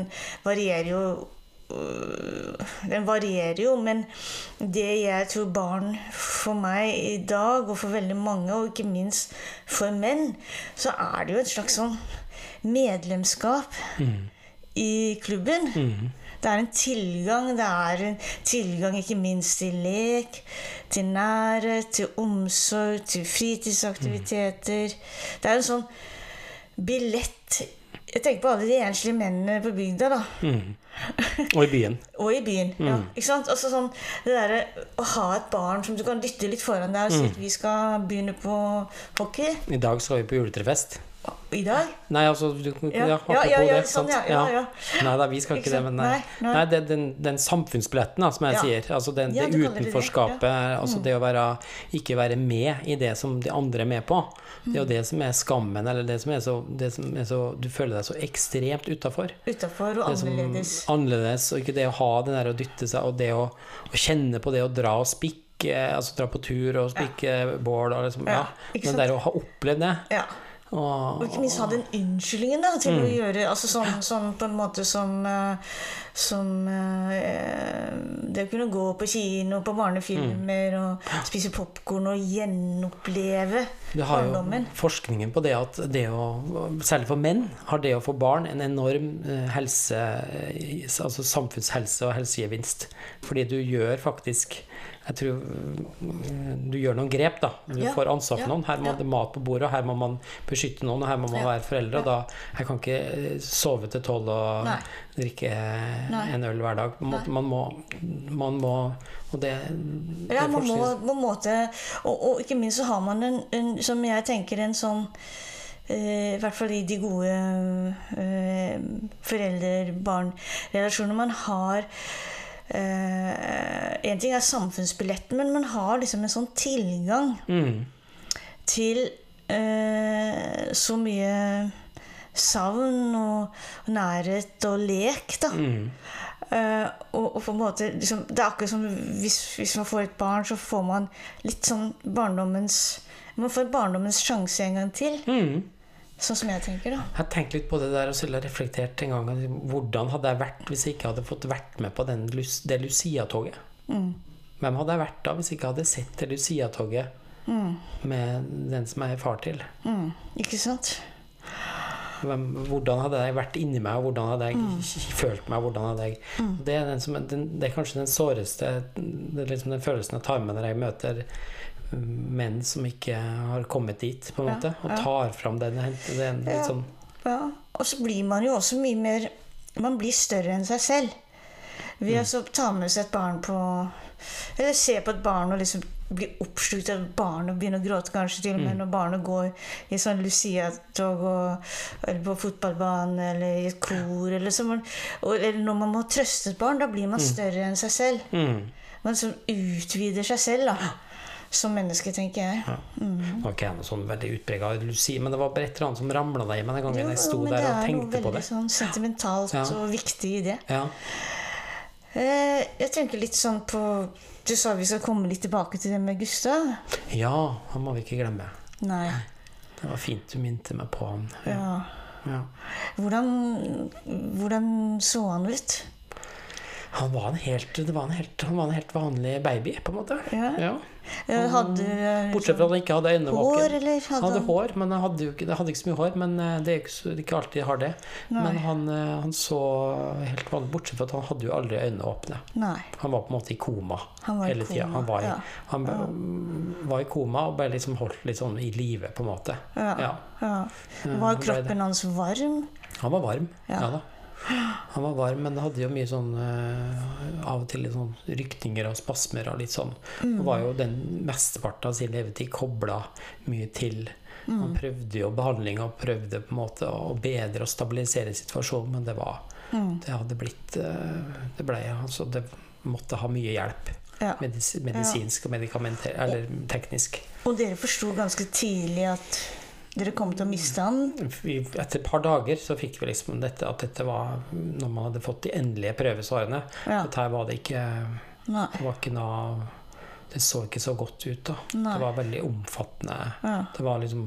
Speaker 1: varierer jo øh, den varierer jo, men det jeg tror barn for meg i dag, og for veldig mange, og ikke minst for menn, så er det jo et slags sånn medlemskap i klubben. Det er en tilgang. Det er en tilgang ikke minst til lek, til nærhet, til omsorg, til fritidsaktiviteter. Det er en sånn billett Jeg tenker på alle de enslige mennene på bygda, da.
Speaker 2: Og i byen.
Speaker 1: Og i byen. ja, ikke sant? Altså sånn, det derre å ha et barn som du kan dytte litt foran deg og si at vi skal begynne på hockey
Speaker 2: I dag skal vi på juletrefest.
Speaker 1: I dag.
Speaker 2: Nei, altså du, ja,
Speaker 1: Ja,
Speaker 2: apropos
Speaker 1: ja, ja,
Speaker 2: det.
Speaker 1: sånn, ja, ja, ja.
Speaker 2: Nei da, vi skal ikke,
Speaker 1: Ikke
Speaker 2: det, men nei.
Speaker 1: Nei, nei.
Speaker 2: det, den, den samfunnsbilletten, da, som jeg sier. Altså den, det
Speaker 1: utenforskapet. det
Speaker 2: utenforskapet. Altså det å være, ikke være med i det som de andre er med på. Det er jo det som er skammen, eller det som er så, det som er så Du føler deg så ekstremt utafor.
Speaker 1: Utafor og annerledes.
Speaker 2: annerledes, og ikke det å ha det der å dytte seg, og det å, å kjenne på det å dra og spikke, altså dra på tur og spikke bål og liksom, ja.
Speaker 1: Er
Speaker 2: der å ha opplevd det.
Speaker 1: Ja.
Speaker 2: Og,
Speaker 1: ikke minst ha den unnskyldningen da, til
Speaker 2: Mm.
Speaker 1: å gjøre altså sånn, sånn på en måte som eh, Som eh, Det å kunne gå på kino, på barnefilmer og spise popkorn og gjenoppleve
Speaker 2: har
Speaker 1: barndommen.
Speaker 2: forskningen på det at det å, særlig for menn, har det å få barn en enorm eh, helse, altså samfunnshelse og helsegevinst. Fordi du gjør faktisk jeg tror eh, du gjør noen grep, da. Du
Speaker 1: Ja,
Speaker 2: får ansvar for
Speaker 1: ja,
Speaker 2: noen. Her må
Speaker 1: ja.
Speaker 2: det mat på bordet, og her må man beskytte noen, og her må man være foreldre. Og da Jeg kan ikke eh, sove til tolv og
Speaker 1: Nei.
Speaker 2: drikke
Speaker 1: Nei.
Speaker 2: en øl hver dag. Man, man må Man må Og det, det
Speaker 1: Ja, man må på en måte og, og ikke minst så har man en, en som jeg tenker, en sånn eh, I hvert fall i de gode uh, foreldre-barn-relasjonene man har eh, En ting er samfunnsbilletten, men man har liksom en sånn tilgang
Speaker 2: Mm.
Speaker 1: til eh, så mye savn og nærhet og lek, da.
Speaker 2: Mm.
Speaker 1: Uh, og, og på en måte liksom, Det er akkurat som hvis, hvis man får et barn, så får man litt sånn barndommens Man får barndommens sjanse en gang til.
Speaker 2: Mm.
Speaker 1: Sånn som jeg tenker, da.
Speaker 2: Jeg har tenkt litt på det der og selv har reflektert en gang Hvordan hadde jeg vært hvis jeg ikke hadde fått vært med på den, det Lucia-toget? Hvem hadde jeg vært da hvis jeg ikke hadde sett det Lucia-toget med den som jeg er far til?
Speaker 1: Mm, ikke sant?
Speaker 2: Hvem, hvordan hadde jeg vært inni meg, og hvordan hadde jeg følt meg? Hvordan hadde jeg, det, er den som, den, det er kanskje den såreste Det er liksom den følelsen jeg tar med når jeg møter menn som ikke har kommet dit, på en
Speaker 1: Ja,
Speaker 2: måte. Og tar fram den, den litt sånn
Speaker 1: Ja, og så blir man jo også mye mer Man blir større enn seg selv. Ved å ta med seg et barn på Eller se på et barn og liksom bli oppslukt av barn og begynne å gråte kanskje til og med når barnet går i sånn Lucia-tog eller på fotballbanen eller i et kor eller så. man- og- Eller når man må trøste et barn, da blir man større enn seg selv.
Speaker 2: mm.
Speaker 1: Man som utvider seg selv da som menneske, tenker jeg.
Speaker 2: Nå var ikke jeg noe sånn veldig utprega Lucy, men det var bare et eller annet som ramla deg i meg den gangen
Speaker 1: Jo,
Speaker 2: jeg sto der
Speaker 1: det
Speaker 2: og
Speaker 1: er noe
Speaker 2: tenkte på
Speaker 1: veldig
Speaker 2: det.
Speaker 1: sånn sentimentalt
Speaker 2: Ja.
Speaker 1: og viktig i det.
Speaker 2: Ja.
Speaker 1: Eh, jeg tenker litt sånn på Du sa vi skal komme litt tilbake til det med Gustav.
Speaker 2: ja, han må vi ikke glemme.
Speaker 1: Nei.
Speaker 2: Det var fint du minte meg på han.
Speaker 1: Ja.
Speaker 2: Ja.
Speaker 1: Hvordan, hvordan så han ut?
Speaker 2: Han var en helt, det var en helt, han var en helt vanlig baby, på en måte.
Speaker 1: Ja.
Speaker 2: Ja.
Speaker 1: Eh, Hadde eh,
Speaker 2: Bortsett fra at han ikke hadde øynene
Speaker 1: hår,
Speaker 2: Han
Speaker 1: hadde
Speaker 2: hår, men han hadde, ikke, jeg hadde ikke så mye hår. Men eh, det er ikke, ikke alltid jeg har det.
Speaker 1: Nei.
Speaker 2: Men han, han så helt vanlig Bortsett fra at han hadde jo aldri øynene åpne.
Speaker 1: Nei.
Speaker 2: Han var på en måte i koma hele tida. Han, var i-
Speaker 1: ja.
Speaker 2: han ja. var i koma og ble liksom holdt litt sånn i live, på en måte.
Speaker 1: Ja.
Speaker 2: Eh,
Speaker 1: Var kroppen hans varm?
Speaker 2: Han var varm,
Speaker 1: Ja.
Speaker 2: ja, da. Han var varm, men det hadde jo mye sånn eh, Av og til litt sånn rykninger og spasmer og litt sånn.
Speaker 1: Mm.
Speaker 2: Han var jo den mesteparten av sin levetid kobla mye til
Speaker 1: Mm.
Speaker 2: Han prøvde jo behandling og prøvde på en måte å bedre og stabilisere situasjonen, men det var
Speaker 1: Mm.
Speaker 2: Det hadde blitt eh, Det ble altså Det måtte ha mye hjelp.
Speaker 1: Ja.
Speaker 2: Medis medisinsk og medikamenter Eller teknisk.
Speaker 1: Og dere forsto ganske tidlig at dere kom til å miste han?
Speaker 2: Vi, etter et par dager så fikk vi liksom dette at dette var Når man hadde fått de endelige prøvesvarene
Speaker 1: Ja.
Speaker 2: Dette her var det ikke var ikke noe Det så ikke så godt ut, da.
Speaker 1: Nei.
Speaker 2: Det var veldig omfattende.
Speaker 1: Ja.
Speaker 2: Det var liksom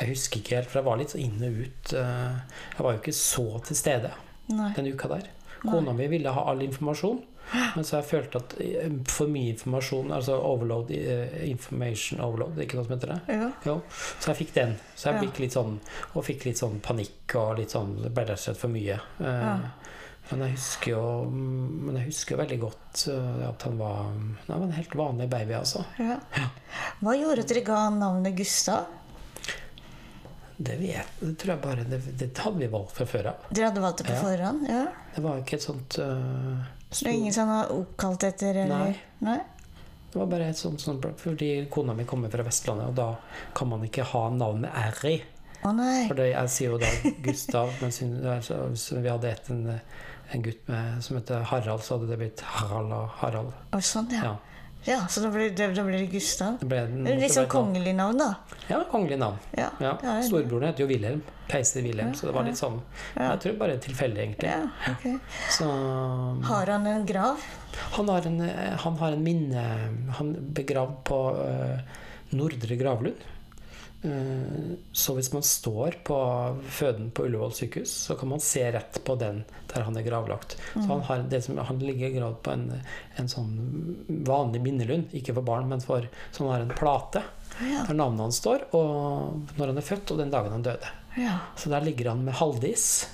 Speaker 2: Jeg husker ikke helt, for jeg var litt inn og ut. eh, Jeg var jo ikke så til stede
Speaker 1: Nei.
Speaker 2: den uka der. Kona mi ville ha all informasjon. Men så jeg følte at eh, for mye informasjon, altså overload, eh, information overload, ikke noe som heter det?
Speaker 1: Ja.
Speaker 2: Jo, så jeg fikk den. Så jeg fikk litt sånn Og fikk litt sånn panikk og litt sånn Det ble rett og slett for mye. Eh,
Speaker 1: Ja.
Speaker 2: Men jeg husker jo Men jeg husker veldig godt at han var Han var en helt vanlig baby, altså.
Speaker 1: Ja. Hva gjorde at dere ga han navnet Gustav?
Speaker 2: Det vet Det tror jeg bare Det, det hadde vi valgt fra før av.
Speaker 1: Dere hadde valgt det på
Speaker 2: Ja.
Speaker 1: forhånd? Ja.
Speaker 2: Det var ikke et sånt eh,
Speaker 1: Det er ingen som har oppkalt etter? Eller?
Speaker 2: Nei.
Speaker 1: Nei?
Speaker 2: Det var bare et sånt, sånt Fordi kona mi kommer fra Vestlandet, og da kan man ikke ha navn med R i.
Speaker 1: Å nei.
Speaker 2: For jeg sier jo da Gustav, mens hun, altså, vi hadde et en, en gutt med, som heter Harald, så hadde det blitt Harald og Harald.
Speaker 1: Å, sånn, ja.
Speaker 2: Ja.
Speaker 1: Ja. Så da ble det, ble det Gustav?
Speaker 2: Det ble,
Speaker 1: Det litt sånn kongelig navn, da.
Speaker 2: Ja, kongelig navn.
Speaker 1: Ja.
Speaker 2: Ja. Storebroren het jo Wilhelm. Keiser Wilhelm. Så det var litt sånn Jeg tror bare tilfeldig, egentlig.
Speaker 1: Ja, ok.
Speaker 2: Så
Speaker 1: Har han en grav?
Speaker 2: han har en, han har en minne Han begravd på uh, Nordre Gravlund. Eh, så hvis man står på føden på Ullevål sykehus, så kan man se rett på den der han er gravlagt. Så han, har det som, han ligger gravd på en, en sånn vanlig minnelund, ikke for barn, men for Så han har en plate
Speaker 1: Ja.
Speaker 2: der navnet hans står, og når han er født, og den dagen han døde.
Speaker 1: ja.
Speaker 2: Så der ligger han med Haldis,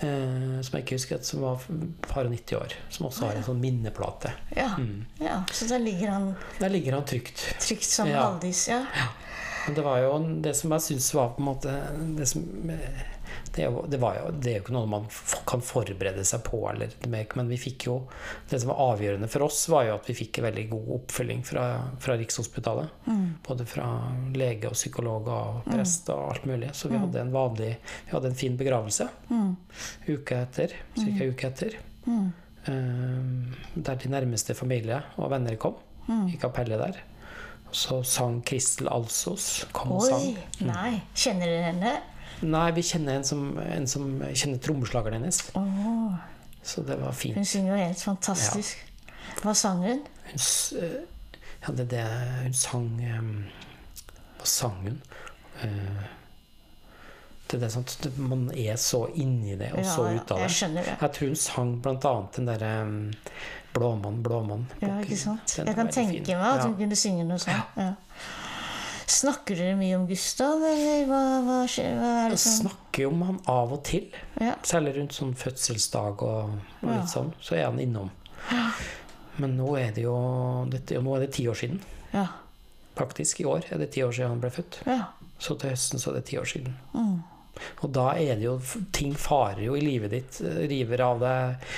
Speaker 2: eh, som jeg ikke husker, som var par og 90 år. Som også har en sånn minneplate.
Speaker 1: Ja.
Speaker 2: Mm.
Speaker 1: ja. Så der ligger han
Speaker 2: Der ligger han trygt.
Speaker 1: trygt som
Speaker 2: Ja.
Speaker 1: Haldis. Ja.
Speaker 2: Det var jo det som jeg syns var på en måte det, som, det, det, var jo, det er jo ikke noe man kan forberede seg på, eller, men vi fikk jo Det som var avgjørende for oss, var jo at vi fikk en veldig god oppfølging fra, fra Rikshospitalet. Både fra lege og psykolog og prest og alt mulig. Så vi hadde en vanlig Vi hadde en fin begravelse uka etter, ca. uke etter. Mm. der de nærmeste familie og venner kom, i kapellet der. Så sang Kristel Alsos. Kom og sang.
Speaker 1: Oi! Nei. Kjenner dere henne?
Speaker 2: Nei, vi kjenner en som, en som kjenner trommeslageren hennes.
Speaker 1: Oh.
Speaker 2: Så det var fint.
Speaker 1: hun synger jo helt fantastisk. Hva sang hun?
Speaker 2: Hun, eh, ja, det, det, hun sang um, Hva sang hun? Uh, det er det sånn at man er så inni det og så ut av
Speaker 1: jeg
Speaker 2: det.
Speaker 1: det.
Speaker 2: Jeg tror hun sang blant annet den derre um, Blåmann, blåmann.
Speaker 1: Ja, ikke sant? Jeg kan tenke
Speaker 2: fin.
Speaker 1: meg at
Speaker 2: Ja.
Speaker 1: hun kunne synge noe sånt. Ja. Snakker dere mye om Gustav, eller hva, hva, skjer, hva er det som
Speaker 2: snakker om han av og til.
Speaker 1: ja.
Speaker 2: Særlig rundt sånn fødselsdag og, og
Speaker 1: Ja.
Speaker 2: litt sånn. Så er han innom. Men nå er det jo dette, Nå er det ti år siden.
Speaker 1: ja.
Speaker 2: Faktisk, i år er det ti år siden han ble født.
Speaker 1: Ja.
Speaker 2: Så til høsten så er det ti år siden.
Speaker 1: Mm.
Speaker 2: Og da er det jo Ting farer jo i livet ditt. eh, River av deg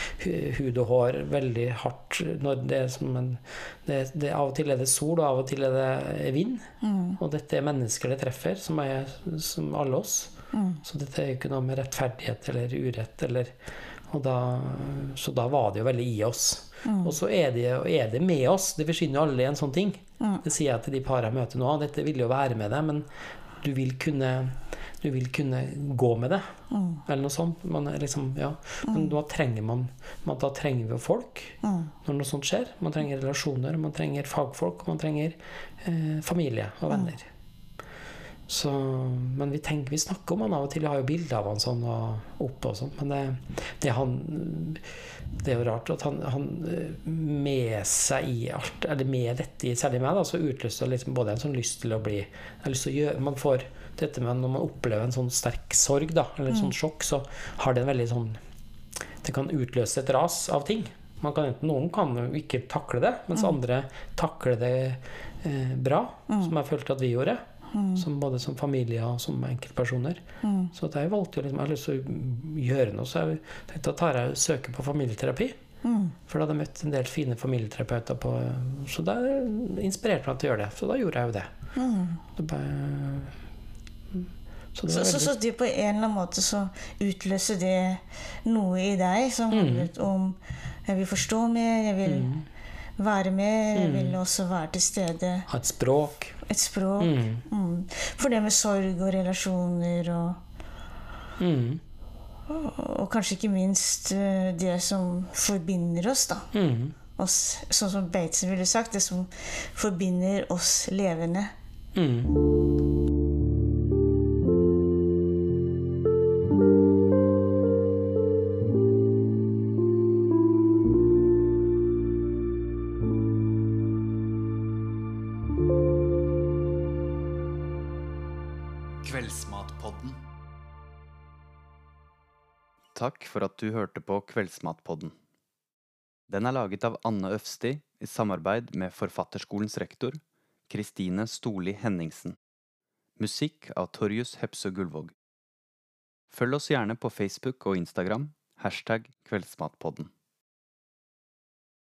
Speaker 2: hud og hår veldig hardt. Når det er som en det, det, Av og til er det sol, og av og til er det vind.
Speaker 1: Mm.
Speaker 2: Og dette er mennesker det treffer, som er som alle oss.
Speaker 1: Mm.
Speaker 2: Så dette er jo ikke noe med rettferdighet eller urett eller og da, Så da var det jo veldig i oss.
Speaker 1: Mm.
Speaker 2: Og så er det, er det med oss. Det forsvinner jo aldri en sånn ting.
Speaker 1: Mm.
Speaker 2: Det sier jeg til de parene jeg møter nå. Dette vil jo være med deg, men du vil kunne du vil kunne gå med det,
Speaker 1: Mm.
Speaker 2: eller noe sånt. Man er liksom, ja. Men da trenger man, man Da trenger vi folk
Speaker 1: Mm.
Speaker 2: når noe sånt skjer. Man trenger relasjoner, man trenger fagfolk, man trenger eh, familie og venner. Så, men vi tenker, vi snakker om han av og til. Vi har jo bilder av han sånn og oppe og sånn. Men det, det han Det er jo rart at han, han eh, med seg i alt, eller med dette, i- særlig meg, da, så utløser liksom både en sånn lyst til å bli jeg har lyst til å gjøre, Man får dette med når man opplever en sånn sterk sorg, da, eller en sånn sjokk, så har det en veldig sånn Det kan utløse et ras av ting. Man kan enten, noen kan jo ikke takle det, mens andre takler det eh, bra, som jeg følte at vi gjorde. Som både som familie og som enkeltpersoner.
Speaker 1: Mm.
Speaker 2: Så jeg valgte jo liksom, jeg har lyst til å gjøre noe, så jeg tenkte da tar jeg søker på familieterapi.
Speaker 1: Mm.
Speaker 2: For da hadde jeg møtt en del fine familieterapeuter på Så det inspirerte meg til å gjøre det. Så da gjorde jeg jo det.
Speaker 1: Mm.
Speaker 2: det bare, så
Speaker 1: Så,
Speaker 2: veldig
Speaker 1: så det på en eller annen måte så utløser det noe i deg som handlet om Jeg vil forstå mer, jeg vil være med, jeg vil også være til stede.
Speaker 2: Ha et språk.
Speaker 1: Et språk.
Speaker 2: Mm.
Speaker 1: Mm. For det med sorg og relasjoner og,
Speaker 2: Mm.
Speaker 1: og kanskje ikke minst eh, det som forbinder oss, da.
Speaker 2: Mm.
Speaker 1: Oss, sånn som Bateson ville sagt, det som forbinder oss levende.
Speaker 2: Mm.
Speaker 3: Takk for at du hørte på Kveldsmatpodden. Den er laget av Anne Øfsti i samarbeid med Forfatterskolens rektor, Kristine Storli Henningsen. Musikk av Torjus Hepsø Gullvåg. Følg oss gjerne på Facebook og Instagram, hashtag Kveldsmatpodden.